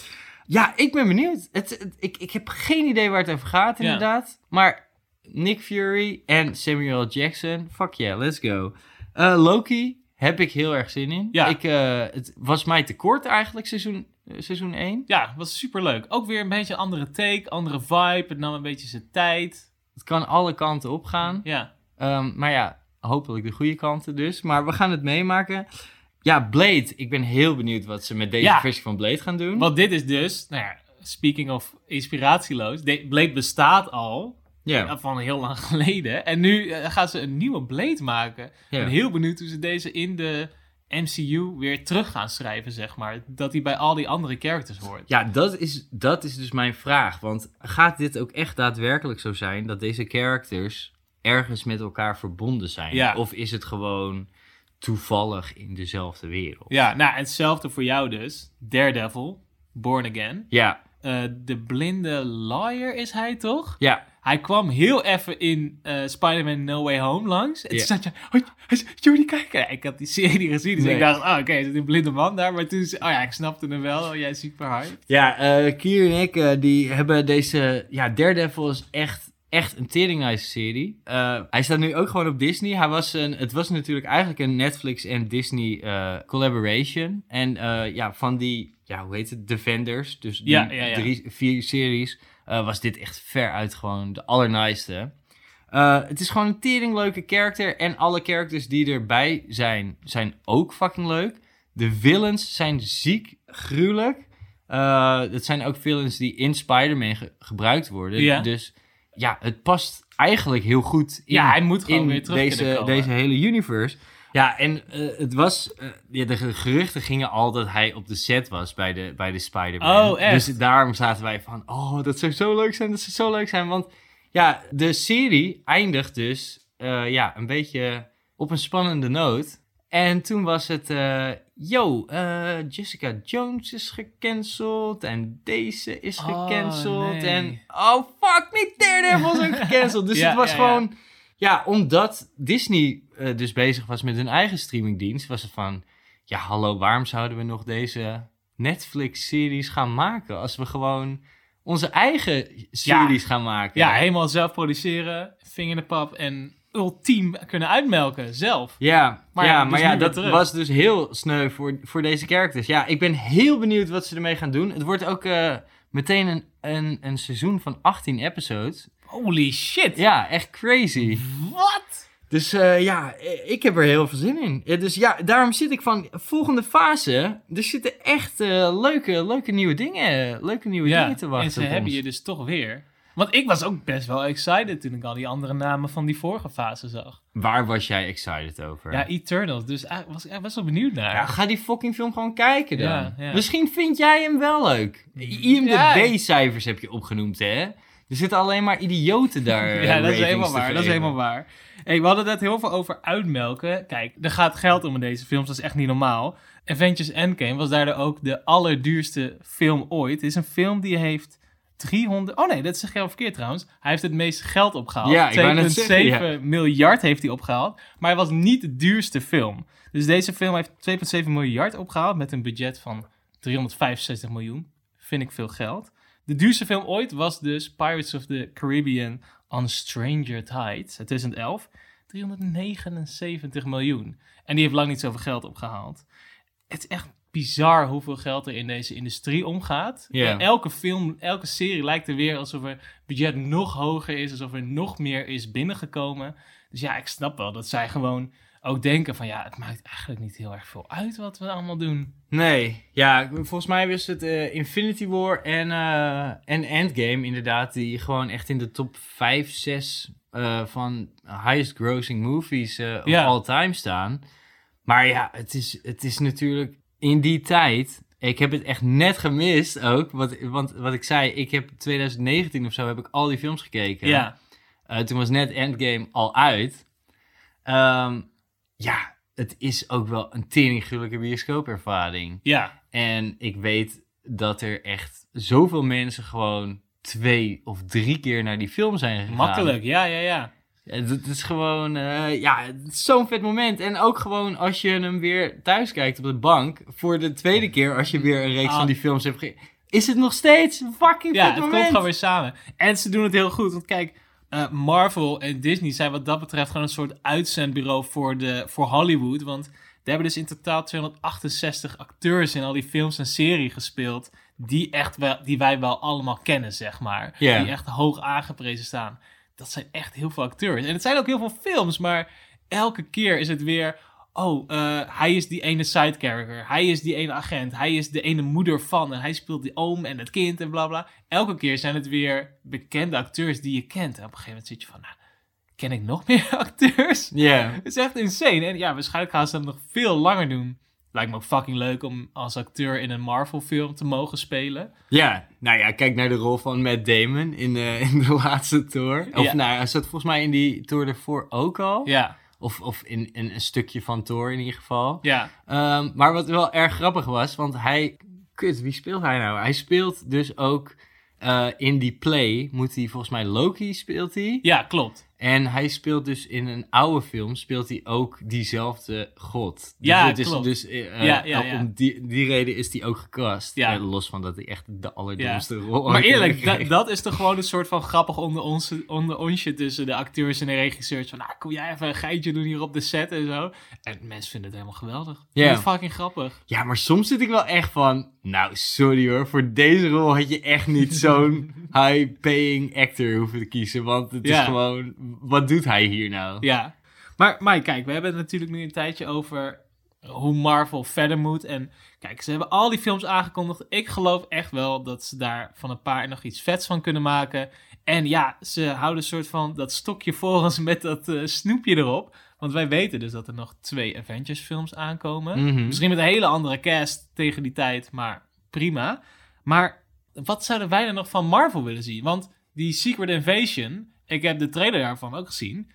Ja, ik ben benieuwd. Het, het- ik, ik heb geen idee waar het over gaat, Ja. inderdaad. Maar Nick Fury en Samuel Jackson, fuck yeah, let's go. Loki heb ik heel erg zin in. Ja. Ik, eh, het was mij te kort eigenlijk, seizoen, eh, seizoen 1. Ja, was super leuk. Ook weer een beetje een andere take, andere vibe. Het nam een beetje zijn tijd. Het kan alle kanten op gaan. Ja. Ehm, maar ja, hopelijk de goede kanten dus. Maar we gaan het meemaken. Ja, Blade. Ik ben heel benieuwd wat ze met deze Ja. versie van Blade gaan doen. Want dit is dus, nou ja, speaking of inspiratieloos. de- Blade bestaat al Ja, eh, van heel lang geleden. En nu eh, gaan ze een nieuwe Blade maken. Ik ja. ben heel benieuwd hoe ze deze in de MCU weer terug gaan schrijven, zeg maar. Dat hij bij al die andere characters hoort. Ja, dat is, dat is dus mijn vraag. Want gaat dit ook echt daadwerkelijk zo zijn dat deze characters ergens met elkaar verbonden zijn? Ja. Of is het gewoon toevallig in dezelfde wereld? Ja, nou, hetzelfde voor jou dus. Daredevil, Born Again. Ja, Eh, de blinde lawyer is hij toch? ja. Hij kwam heel even in eh, Spider-Man No Way Home langs. En toen Ja. zat je, jullie kijken. Ja, ik had die serie gezien, dus Nee. ik dacht, oh, oké, er zit een blinde man daar. Maar toen, zei- oh ja, ik snapte hem wel. Oh, jij is super hype. Ja, eh Kier en ik, eh, die hebben deze... Ja, Daredevil is echt, echt een tering nice serie. Eh, hij staat nu ook gewoon op Disney. Hij was een, het was natuurlijk eigenlijk een Netflix en Disney eh, collaboration. En eh, ja, van die, ja, hoe heet het, Defenders. Dus die Ja, ja, ja. drie, vier series, was dit echt veruit gewoon de allernaaiste. Het is gewoon een tering leuke character. En alle characters die erbij zijn, zijn ook fucking leuk. De villains zijn ziek gruwelijk. Het zijn ook villains die in Spider-Man ge- gebruikt worden. Ja. Dus ja, het past eigenlijk heel goed in, Ja, hij moet gewoon in weer terug deze, komen. deze hele universe. Ja, en eh, het was... eh, ja, de geruchten gingen al dat hij op de set was bij de, bij de Spider-Man. Oh, echt? Dus daarom zaten wij van... Oh, dat zou zo leuk zijn, dat zou zo leuk zijn. Want ja, de serie eindigt dus eh, ja, een beetje op een spannende noot. En toen was het... yo, eh, Jessica Jones is gecanceld. En deze is Oh, gecanceld. nee. En oh, fuck, niet Daredevil is ook gecanceld. Dus Ja, het was ja, gewoon... Ja, omdat Disney eh, dus bezig was met hun eigen streamingdienst, was het van, ja hallo, waarom zouden we nog deze Netflix-series gaan maken als we gewoon onze eigen series gaan maken? Ja, helemaal zelf produceren, vinger in de pap en ultiem kunnen uitmelken, zelf. Ja, Maar ja, maar dus ja, dat terug. was dus heel sneu voor, voor deze characters. Ja, ik ben heel benieuwd wat ze ermee gaan doen. Het wordt ook eh, meteen een, een, een seizoen van 18 episodes. Holy shit! Ja, echt crazy. Wat? Dus eh, ja, ik heb er heel veel zin in. Eh, Dus ja, daarom zit ik van volgende fase. Er zitten echt leuke, leuke nieuwe dingen, leuke nieuwe Ja, dingen te wachten. en ze hebben ons. je dus toch weer. Want ik was ook best wel excited toen ik al die andere namen van die vorige fase zag. Waar was jij excited over? Ja, Eternals. Dus eigenlijk was ik echt best wel benieuwd naar. Ja, ga die fucking film gewoon kijken dan. Ja, ja. Misschien vind jij hem wel leuk. IMDb-cijfers heb je opgenoemd, hè? Er zitten alleen maar idioten daar. eh, Ja, dat is helemaal waar. Dat is helemaal waar. Hey, we hadden het heel veel over uitmelken. Kijk, er gaat geld om in deze films. Dat is echt niet normaal. Avengers Endgame was daardoor ook de allerduurste film ooit. Het is een film die heeft 300... Oh nee, dat is helemaal verkeerd trouwens. Hij heeft het meeste geld opgehaald. Ja, ik wou net 2,7 zeggen, ja. miljard heeft hij opgehaald. Maar hij was niet de duurste film. Dus deze film heeft 2,7 miljard opgehaald met een budget van 365 miljoen. Vind ik veel geld. De duurste film ooit was dus Pirates of the Caribbean on Stranger Tides uit 2011. 379 miljoen. En die heeft lang niet zoveel geld opgehaald. Het is echt bizar hoeveel geld er in deze industrie omgaat. Elke film, elke serie lijkt er weer alsof er budget nog hoger is, alsof er nog meer is binnengekomen. Dus ja, ik snap wel dat zij gewoon ook denken van ja, het maakt eigenlijk niet heel erg veel uit wat we allemaal doen. Nee, ja, volgens mij was het eh, Infinity War en, eh, en Endgame inderdaad, die gewoon echt in de top 5, 6 eh, van highest grossing movies eh, of all time staan. Maar ja, het is, het is natuurlijk in die tijd, ik heb het echt net gemist ook, want, want wat ik zei, ik heb 2019 of zo, heb ik al die films gekeken. Ja, Eh, toen was net Endgame al uit. Ehm, ja, het is ook wel een teringgullijke bioscoopervaring. ja, En ik weet dat er echt zoveel mensen gewoon twee of drie keer naar die film zijn gegaan. makkelijk. Ja, ja, ja. Ja, Het is gewoon, eh, ja, het zo'n vet moment. En ook gewoon als je hem weer thuis kijkt op de bank, voor de tweede keer als je weer een reeks Ah. van die films hebt ge... Is het nog steeds een fucking Ja, vet het moment. komt gewoon weer samen. En ze doen het heel goed. Want kijk, eh, Marvel en Disney zijn wat dat betreft gewoon een soort uitzendbureau voor, de, voor Hollywood. Want die hebben dus in totaal 268 acteurs in al die films en series gespeeld. Die, echt wel, die wij wel allemaal kennen, zeg maar. Ja. Die echt hoog aangeprezen staan. Dat zijn echt heel veel acteurs. En het zijn ook heel veel films, maar elke keer is het weer... Oh, eh, hij is die ene side character. Hij is die ene agent. Hij is de ene moeder van. En hij speelt die oom en het kind en bla bla. Elke keer zijn het weer bekende acteurs die je kent. En op een gegeven moment zit je van, nou, ken ik nog meer acteurs? Ja. Het is echt insane. En ja, waarschijnlijk gaan ze dat nog veel langer doen. Lijkt me ook fucking leuk om als acteur in een Marvel film te mogen spelen. Ja, nou ja, kijk naar de rol van Matt Damon in, eh, in de laatste tour. Of Ja. nou, hij zat volgens mij in die tour ervoor ook al. Ja, Of, of in, in een stukje van tour in ieder geval. ja, Ehm, maar wat wel erg grappig was, want hij... Kut, wie speelt hij nou? Hij speelt dus ook eh, in die play, moet hij volgens mij Loki speelt hij. ja, klopt. En hij speelt dus in een oude film, speelt hij ook diezelfde god. Dus Ja, klopt. Dus eh, Ja, ja, ja. om die, die reden is hij ook gecast. Ja. Eh, los van dat hij echt de allerdomste rol Maar eerlijk, da- dat is toch gewoon een soort van grappig onder, ons, onder onsje tussen de acteurs en de regisseurs. Van, nou, kom jij even een geitje doen hier op de set en zo. En mensen vinden het helemaal geweldig. Ja. Ja. fucking grappig. Ja, maar soms zit ik wel echt van... Nou, sorry hoor, voor deze rol had je echt niet zo'n high-paying actor hoeven te kiezen. Want het is gewoon... Wat doet hij hier nou? Ja. Maar, maar kijk, we hebben het natuurlijk nu een tijdje over hoe Marvel verder moet. En kijk, ze hebben al die films aangekondigd. Ik geloof echt wel dat ze daar van een paar nog iets vets van kunnen maken. En ja, ze houden een soort van dat stokje voor ons met dat eh, snoepje erop. Want wij weten dus dat er nog twee Avengers films aankomen. Mhm. Misschien met een hele andere cast tegen die tijd, maar prima. Maar wat zouden wij dan nog van Marvel willen zien? Want die Secret Invasion, ik heb de trailer daarvan ook gezien.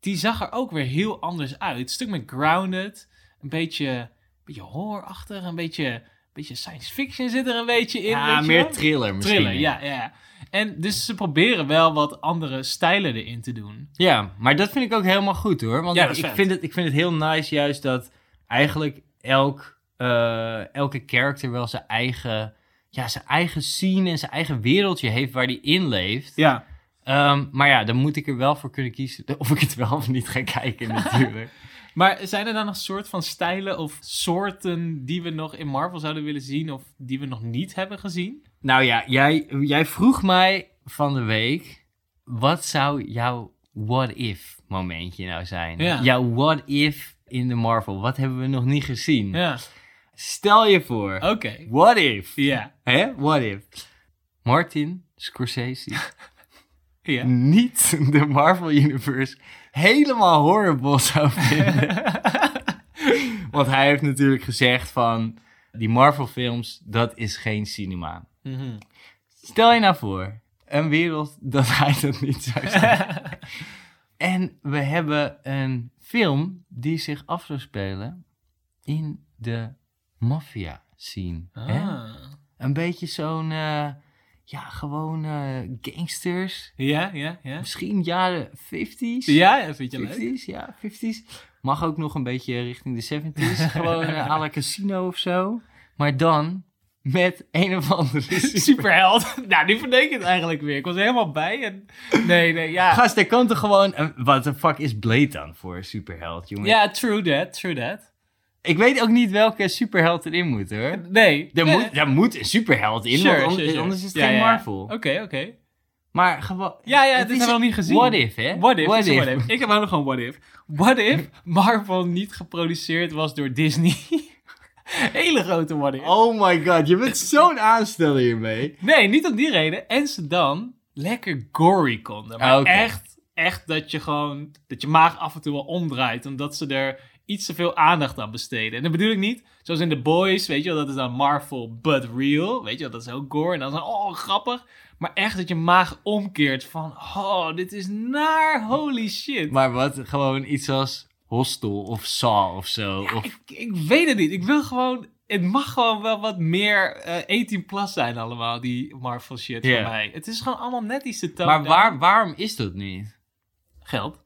Die zag er ook weer heel anders uit. Een stuk meer grounded, een beetje, een beetje horrorachtig, een beetje, een beetje science fiction zit er een beetje in. Ja, meer thriller misschien. Thriller, ja, ja. En dus ze proberen wel wat andere stijlen erin te doen. Ja, maar dat vind ik ook helemaal goed hoor. Want Ja, ik, ik, vind het, ik vind het heel nice juist dat eigenlijk elk, eh, elke character wel zijn eigen, ja, zijn eigen scene en zijn eigen wereldje heeft waar die in leeft. Ja. Ehm, maar ja, dan moet ik er wel voor kunnen kiezen of ik het wel of niet ga kijken natuurlijk. Maar zijn er dan nog soort van stijlen of soorten die we nog in Marvel zouden willen zien of die we nog niet hebben gezien? Nou ja, jij, jij vroeg mij van de week, wat zou jouw what if momentje nou zijn? Ja. Jouw what if in de Marvel, wat hebben we nog niet gezien? Ja, Stel je voor, oké. what if? Ja, Hè? What if? Martin Scorsese ja. niet de Marvel Universe helemaal horrible zou vinden. Want hij heeft natuurlijk gezegd van... Die Marvel films, dat is geen cinema. Mhm. Stel je nou voor, een wereld dat hij dat niet zou zijn. en we hebben een film die zich af zou spelen in de maffia scene. hè? Ah. Een beetje zo'n, eh, ja, gewoon gangsters. Ja, ja, ja. Misschien jaren 50s. Ja, vind je leuk? 50s, ja, 50s. Mag ook nog een beetje richting de 70s. gewoon eh, à la casino of zo. Maar dan met een of andere super... Superheld. nou, nu verdenk je het eigenlijk weer. Ik was er helemaal bij. En... Nee, nee, ja. Gast, er kan toch gewoon... Wat de fuck is Blade dan voor superheld, jongen? Ja, true that, true that. Ik weet ook niet welke superheld erin moet, hoor. Nee. Er, nee. moet, er moet een superheld in, Sure, want anders, sure, sure. anders is het Ja, geen ja. Marvel. Oké, oké. Maar gewoon... Ja, ja, het dit is hebben we nog niet gezien. What if, hè? What if, What if. what if. Ik heb ook nog gewoon what if. What if Marvel niet geproduceerd was door Disney? Hele grote if. Oh my god, je bent zo'n aansteller hiermee. Nee, niet om die reden. En ze dan lekker gory konden. Maar echt, echt dat je gewoon, dat je maag af en toe wel omdraait. Omdat ze er iets te veel aandacht aan besteden. En dat bedoel ik niet, zoals in The Boys, weet je wel, dat is dan Marvel but real. Weet je wel, dat is ook gore. En dan is dan, oh, grappig. Maar echt dat je maag omkeert van, oh, dit is naar, holy shit. Maar wat, gewoon iets als Hostel of Saw of zo. Ja, of... ik, ik weet het niet. Ik wil gewoon, het mag gewoon wel wat meer eh 18 plus zijn allemaal, die Marvel shit voor mij. Het is gewoon allemaal net iets te toon. Maar waar, waarom is dat niet? Geld.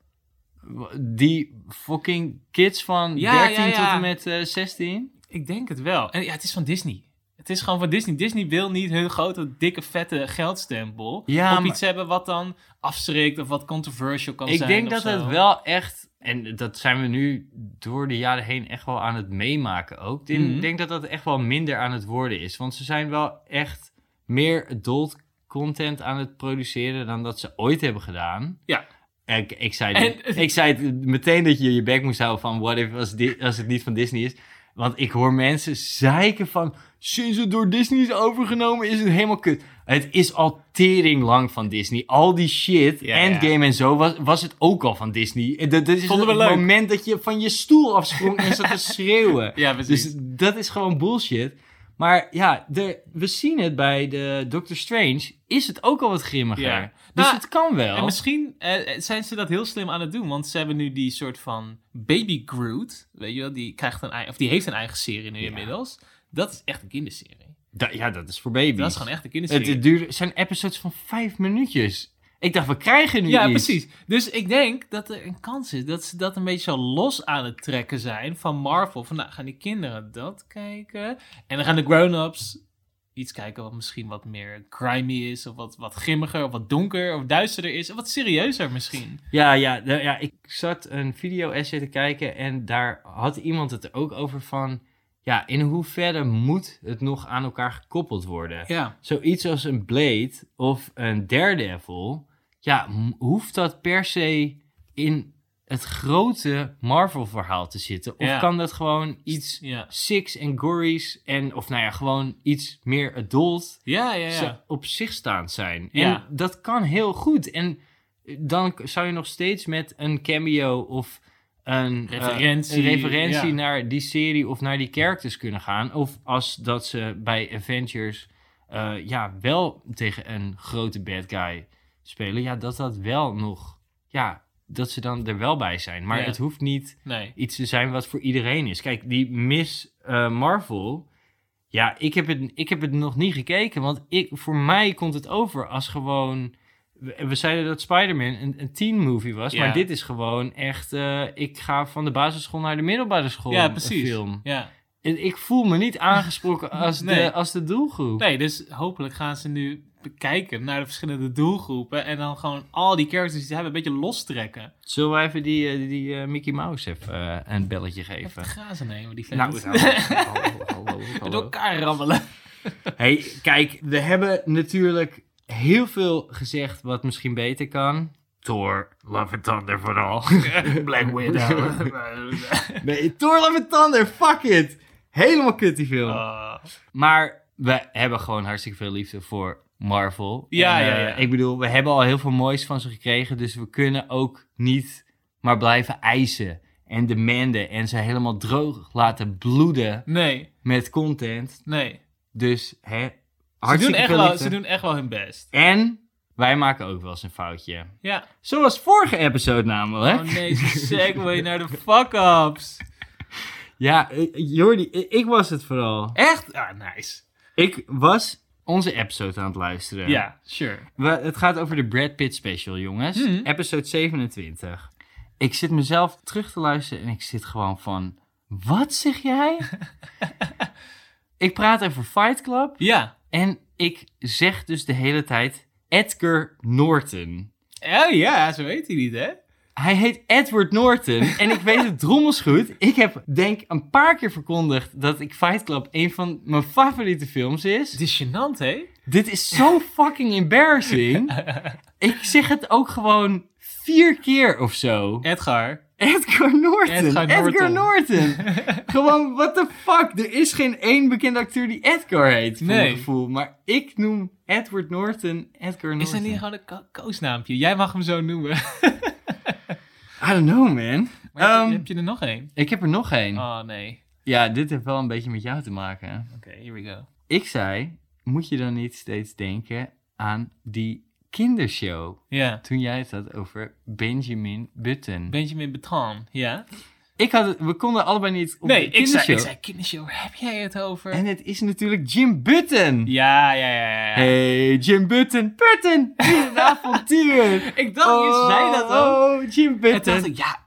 Die fucking kids van Ja, 13 ja, ja. tot en met eh 16? Ik denk het wel. En ja, het is van Disney. Het is gewoon van Disney. Disney wil niet hun grote, dikke, vette geldstempel Ja, op maar- iets hebben wat dan afschrikt of wat controversial kan Ik zijn. denk of dat zo. het wel echt, en dat zijn we nu door de jaren heen echt wel aan het meemaken ook. Ik Mhm. denk dat dat echt wel minder aan het worden is. Want ze zijn wel echt meer adult content aan het produceren dan dat ze ooit hebben gedaan. Ja. Ik, ik, zei, En- ik zei het meteen dat je je bek moest houden van what if als, di- als het niet van Disney is. Want ik hoor mensen zeiken van sinds het door Disney is overgenomen is het helemaal kut. Het is al tering lang van Disney. Al die shit, Ja, ja. Endgame en zo, was, was het ook al van Disney. En Dat, dat is Vonden we het moment dat je van je stoel afsprong en zat te schreeuwen. Ja, precies. Dus dat is gewoon bullshit. Maar ja, de, we zien het bij de Doctor Strange. Is het ook al wat grimmiger. Ja. Dus Nou, het kan wel. En misschien eh, zijn ze dat heel slim aan het doen, want ze hebben nu die soort van Baby Groot, weet je wel, die krijgt een of die heeft een eigen serie nu Ja. inmiddels. Dat is echt een kinderserie. Da- ja, dat is voor baby's. Dat is gewoon echt een Het, kinderserie. het duurt, zijn episodes van vijf minuutjes. Ik dacht, we krijgen nu Ja, iets. precies. Dus ik denk dat er een kans is dat ze dat een beetje zo los aan het trekken zijn van Marvel. Van nou, gaan die kinderen dat kijken? En dan gaan de grown-ups iets kijken wat misschien wat meer grimy is, of wat, wat grimmiger, of wat donker, of duisterder is, of wat serieuzer misschien. Ja, ja, ja, ik zat een video-essay te kijken en daar had iemand het er ook over van... Ja, in hoeverre moet het nog aan elkaar gekoppeld worden? Ja. Zoiets als een Blade of een Daredevil... Ja, hoeft dat per se in het grote Marvel-verhaal te zitten? Of Ja. kan dat gewoon iets Ja, six en gories en... Of nou ja, gewoon iets meer adult ja, ja. ja. op zich staand zijn. En dat kan heel goed. En dan zou je nog steeds met een cameo of een eh, Referentie, een referentie ja. naar die serie of naar die characters kunnen gaan. Of als dat ze bij Avengers eh, ja, wel tegen een grote bad guy spelen. Ja, dat dat wel nog... Ja, dat ze dan er wel bij zijn. Maar Ja. het hoeft niet Nee. iets te zijn wat voor iedereen is. Kijk, die Miss eh, Marvel. Ja, ik heb, het, ik heb het nog niet gekeken. Want ik, voor mij komt het over als gewoon. We, we zeiden dat Spider-Man een, een teen movie was. Ja. Maar dit is gewoon echt. eh, ik ga van de basisschool naar de middelbare school. Ja, precies. Film. Ja. En ik voel me niet aangesproken als, Nee. de, als de doelgroep. Nee, dus hopelijk gaan ze nu bekijken naar de verschillende doelgroepen en dan gewoon al die characters die ze hebben een beetje lostrekken. Zullen we even die, eh, die eh, Mickey Mouse even een belletje geven? Gaan ze nemen, die Nou, vent? hallo, hallo, hallo, Met elkaar rammelen. Hey, kijk, we hebben natuurlijk heel veel gezegd wat misschien beter kan. Thor, Love and Thunder vooral. Black Widow. nee, Thor, Love and Thunder, fuck it. Helemaal kut die film. Ah. Maar we hebben gewoon hartstikke veel liefde voor Marvel. Ja, En, ja, eh, ja. Ik bedoel, we hebben al heel veel moois van ze gekregen. Dus we kunnen ook niet maar blijven eisen en demanden. En ze helemaal droog laten bloeden nee, met content. nee. Dus, hè, Ze doen, echt wel, liefde. ze doen echt wel hun best. En wij maken ook wel eens een foutje. Ja. Zoals vorige episode namelijk. Oh nee, segue naar de fuck-ups. Ja, eh, Jordi, ik was het vooral. Echt? Ah, nice. Ik was onze episode aan het luisteren. Ja, sure. We, het gaat over de Brad Pitt special, jongens. Mhm. Episode 27. Ik zit mezelf terug te luisteren en ik zit gewoon van... Wat zeg jij? Ik praat over Fight Club. Ja. En ik zeg dus de hele tijd Edgar Norton. Oh ja, zo weet hij niet, hè? Hij heet Edward Norton en ik weet het drommels goed. Ik heb denk een paar keer verkondigd dat ik Fight Club een van mijn favoriete films is. Het is gênant, hè? Dit is zo fucking embarrassing. Ik zeg het ook gewoon vier keer of zo. Edgar. Edgar Norton. Edgar Norton. Norton. gewoon, what the fuck? Er is geen één bekende acteur die Edgar heet, voor Nee. mijn gevoel. Maar ik noem Edward Norton Edgar Norton. Is dat niet gewoon een ko- koosnaampje? Jij mag hem zo noemen. I don't know, man. Maar Ehm, je, heb je er nog één? Ik heb er nog één. Oh, nee. Ja, dit heeft wel een beetje met jou te maken. Oké, here we go. Ik zei, moet je dan niet steeds denken aan die kindershow? Ja. Toen jij het had over Benjamin Button. Benjamin Button, ja? ik had het, we konden allebei niet op nee, de ik zei, kindershow. ik zei kindershow, waar heb jij het over? En het is natuurlijk Jim Button. Ja, ja, ja, ja. Hey, Jim Button. Button, een avontuur. Ik dacht, je zei dat ook. Oh, Jim En toen dacht Button. ik, ja,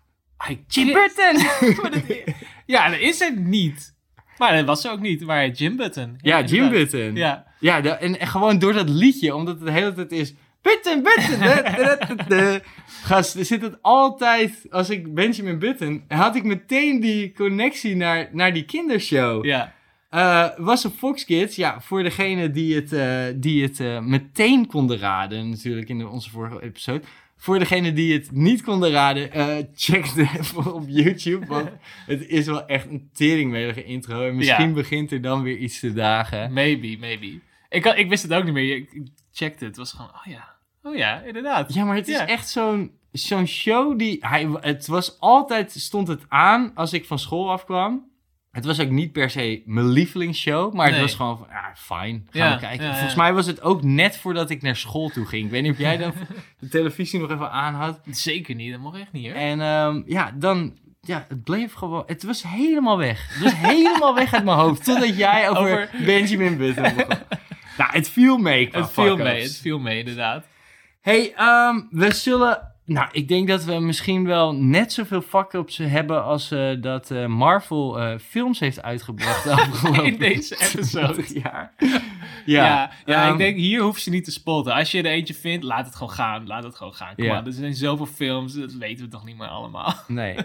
Jim Button. Ja, dat is het niet. Maar dat was ze ook niet, maar Jim Button. ja, Jim. Button. Ja, Ja, en, en gewoon door dat liedje, omdat het de hele tijd is... Button, Button. Gast, er zit het altijd... Als ik Benjamin Button... had ik meteen die connectie naar, naar die kindershow. ja. Eh, was op Fox Kids. Ja, voor degene die het, eh, die het eh, meteen konden raden. Natuurlijk in onze vorige episode. Voor degene die het niet konden raden. eh, check het even op YouTube. Want het is wel echt een teringmelige intro. En misschien Ja. begint er dan weer iets te dagen. Maybe, maybe. Ik, ik wist het ook niet meer. Ik checkte het. Het was gewoon, oh ja. Oh ja, inderdaad. Ja, maar het is Ja. echt zo'n zo'n show die... Hij, het was altijd... Stond het aan als ik van school afkwam. Het was ook niet per se mijn lievelingsshow. Maar het Nee. was gewoon van... Ah, fijn. Gaan Ja, we kijken. ja, ja. Volgens mij was het ook net voordat ik naar school toe ging. Ik weet niet of jij dan de televisie nog even aan had. Zeker niet, dat mocht echt niet hoor. En ehm, ja, dan... Ja, het bleef gewoon... Het was helemaal weg. Het was helemaal weg uit mijn hoofd. Totdat jij over, Over- Benjamin Button begon. Nou, het viel mee het viel mee, het viel mee inderdaad. Hey, ehm, we zullen... Nou, ik denk dat we misschien wel net zoveel fuck-ups hebben als eh, dat eh, Marvel eh, films heeft uitgebracht afgelopen In deze episode. 20 jaar. Ja, Ja, ja, ehm, ik denk hier hoef je niet te spotten. Als je er eentje vindt, laat het gewoon gaan. Laat het gewoon gaan. Kom Ja. maar, er zijn zoveel films, dat weten we toch niet meer allemaal. Nee.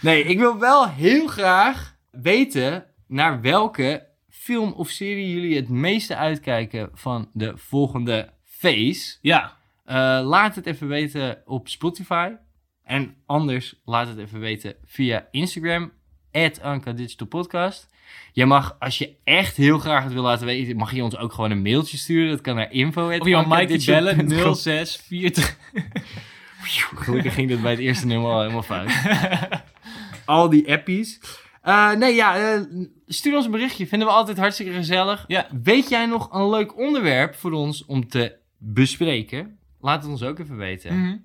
Nee, ik wil wel heel graag weten naar welke film of serie jullie het meeste uitkijken van de volgende phase. Ja, laat het even weten op Spotify. En anders laat het even weten via Instagram. Anka Digital Podcast. Je mag, als je echt heel graag het wil laten weten, mag je ons ook gewoon een mailtje sturen. Dat kan naar info. of je mag bellen, 0643. Gelukkig ging dit bij het eerste nummer al helemaal fout. Al die appies. Eh, nee, ja, eh, stuur ons een berichtje. Vinden we altijd hartstikke gezellig. Ja. Weet jij nog een leuk onderwerp voor ons om te bespreken? Laat het ons ook even weten. Mhm.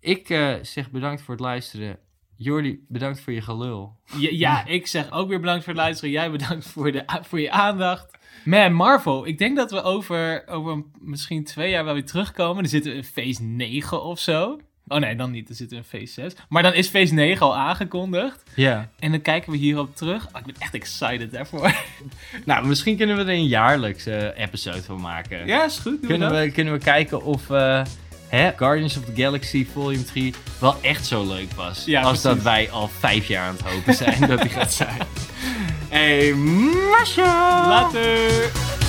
Ik eh, zeg bedankt voor het luisteren. Jordi, bedankt voor je gelul. Ja, ja, ik zeg ook weer bedankt voor het luisteren. Jij bedankt voor, de, voor je aandacht. Man, Marvel. Ik denk dat we over, over misschien twee jaar wel weer terugkomen. Dan zitten we in phase 9 of zo. Oh nee, dan niet. Zitten we in phase 6. Maar dan is phase 9 al aangekondigd. Ja. En dan kijken we hierop terug. Oh, ik ben echt excited daarvoor. Nou, misschien kunnen we er een jaarlijks eh, episode van maken. Ja, is goed. we Kunnen we, kunnen we kijken of eh, hè, Guardians of the Galaxy Volume 3 wel echt zo leuk was. Ja, als dat wij al vijf jaar aan het hopen zijn dat die gaat zijn. Hey, Masha! Later!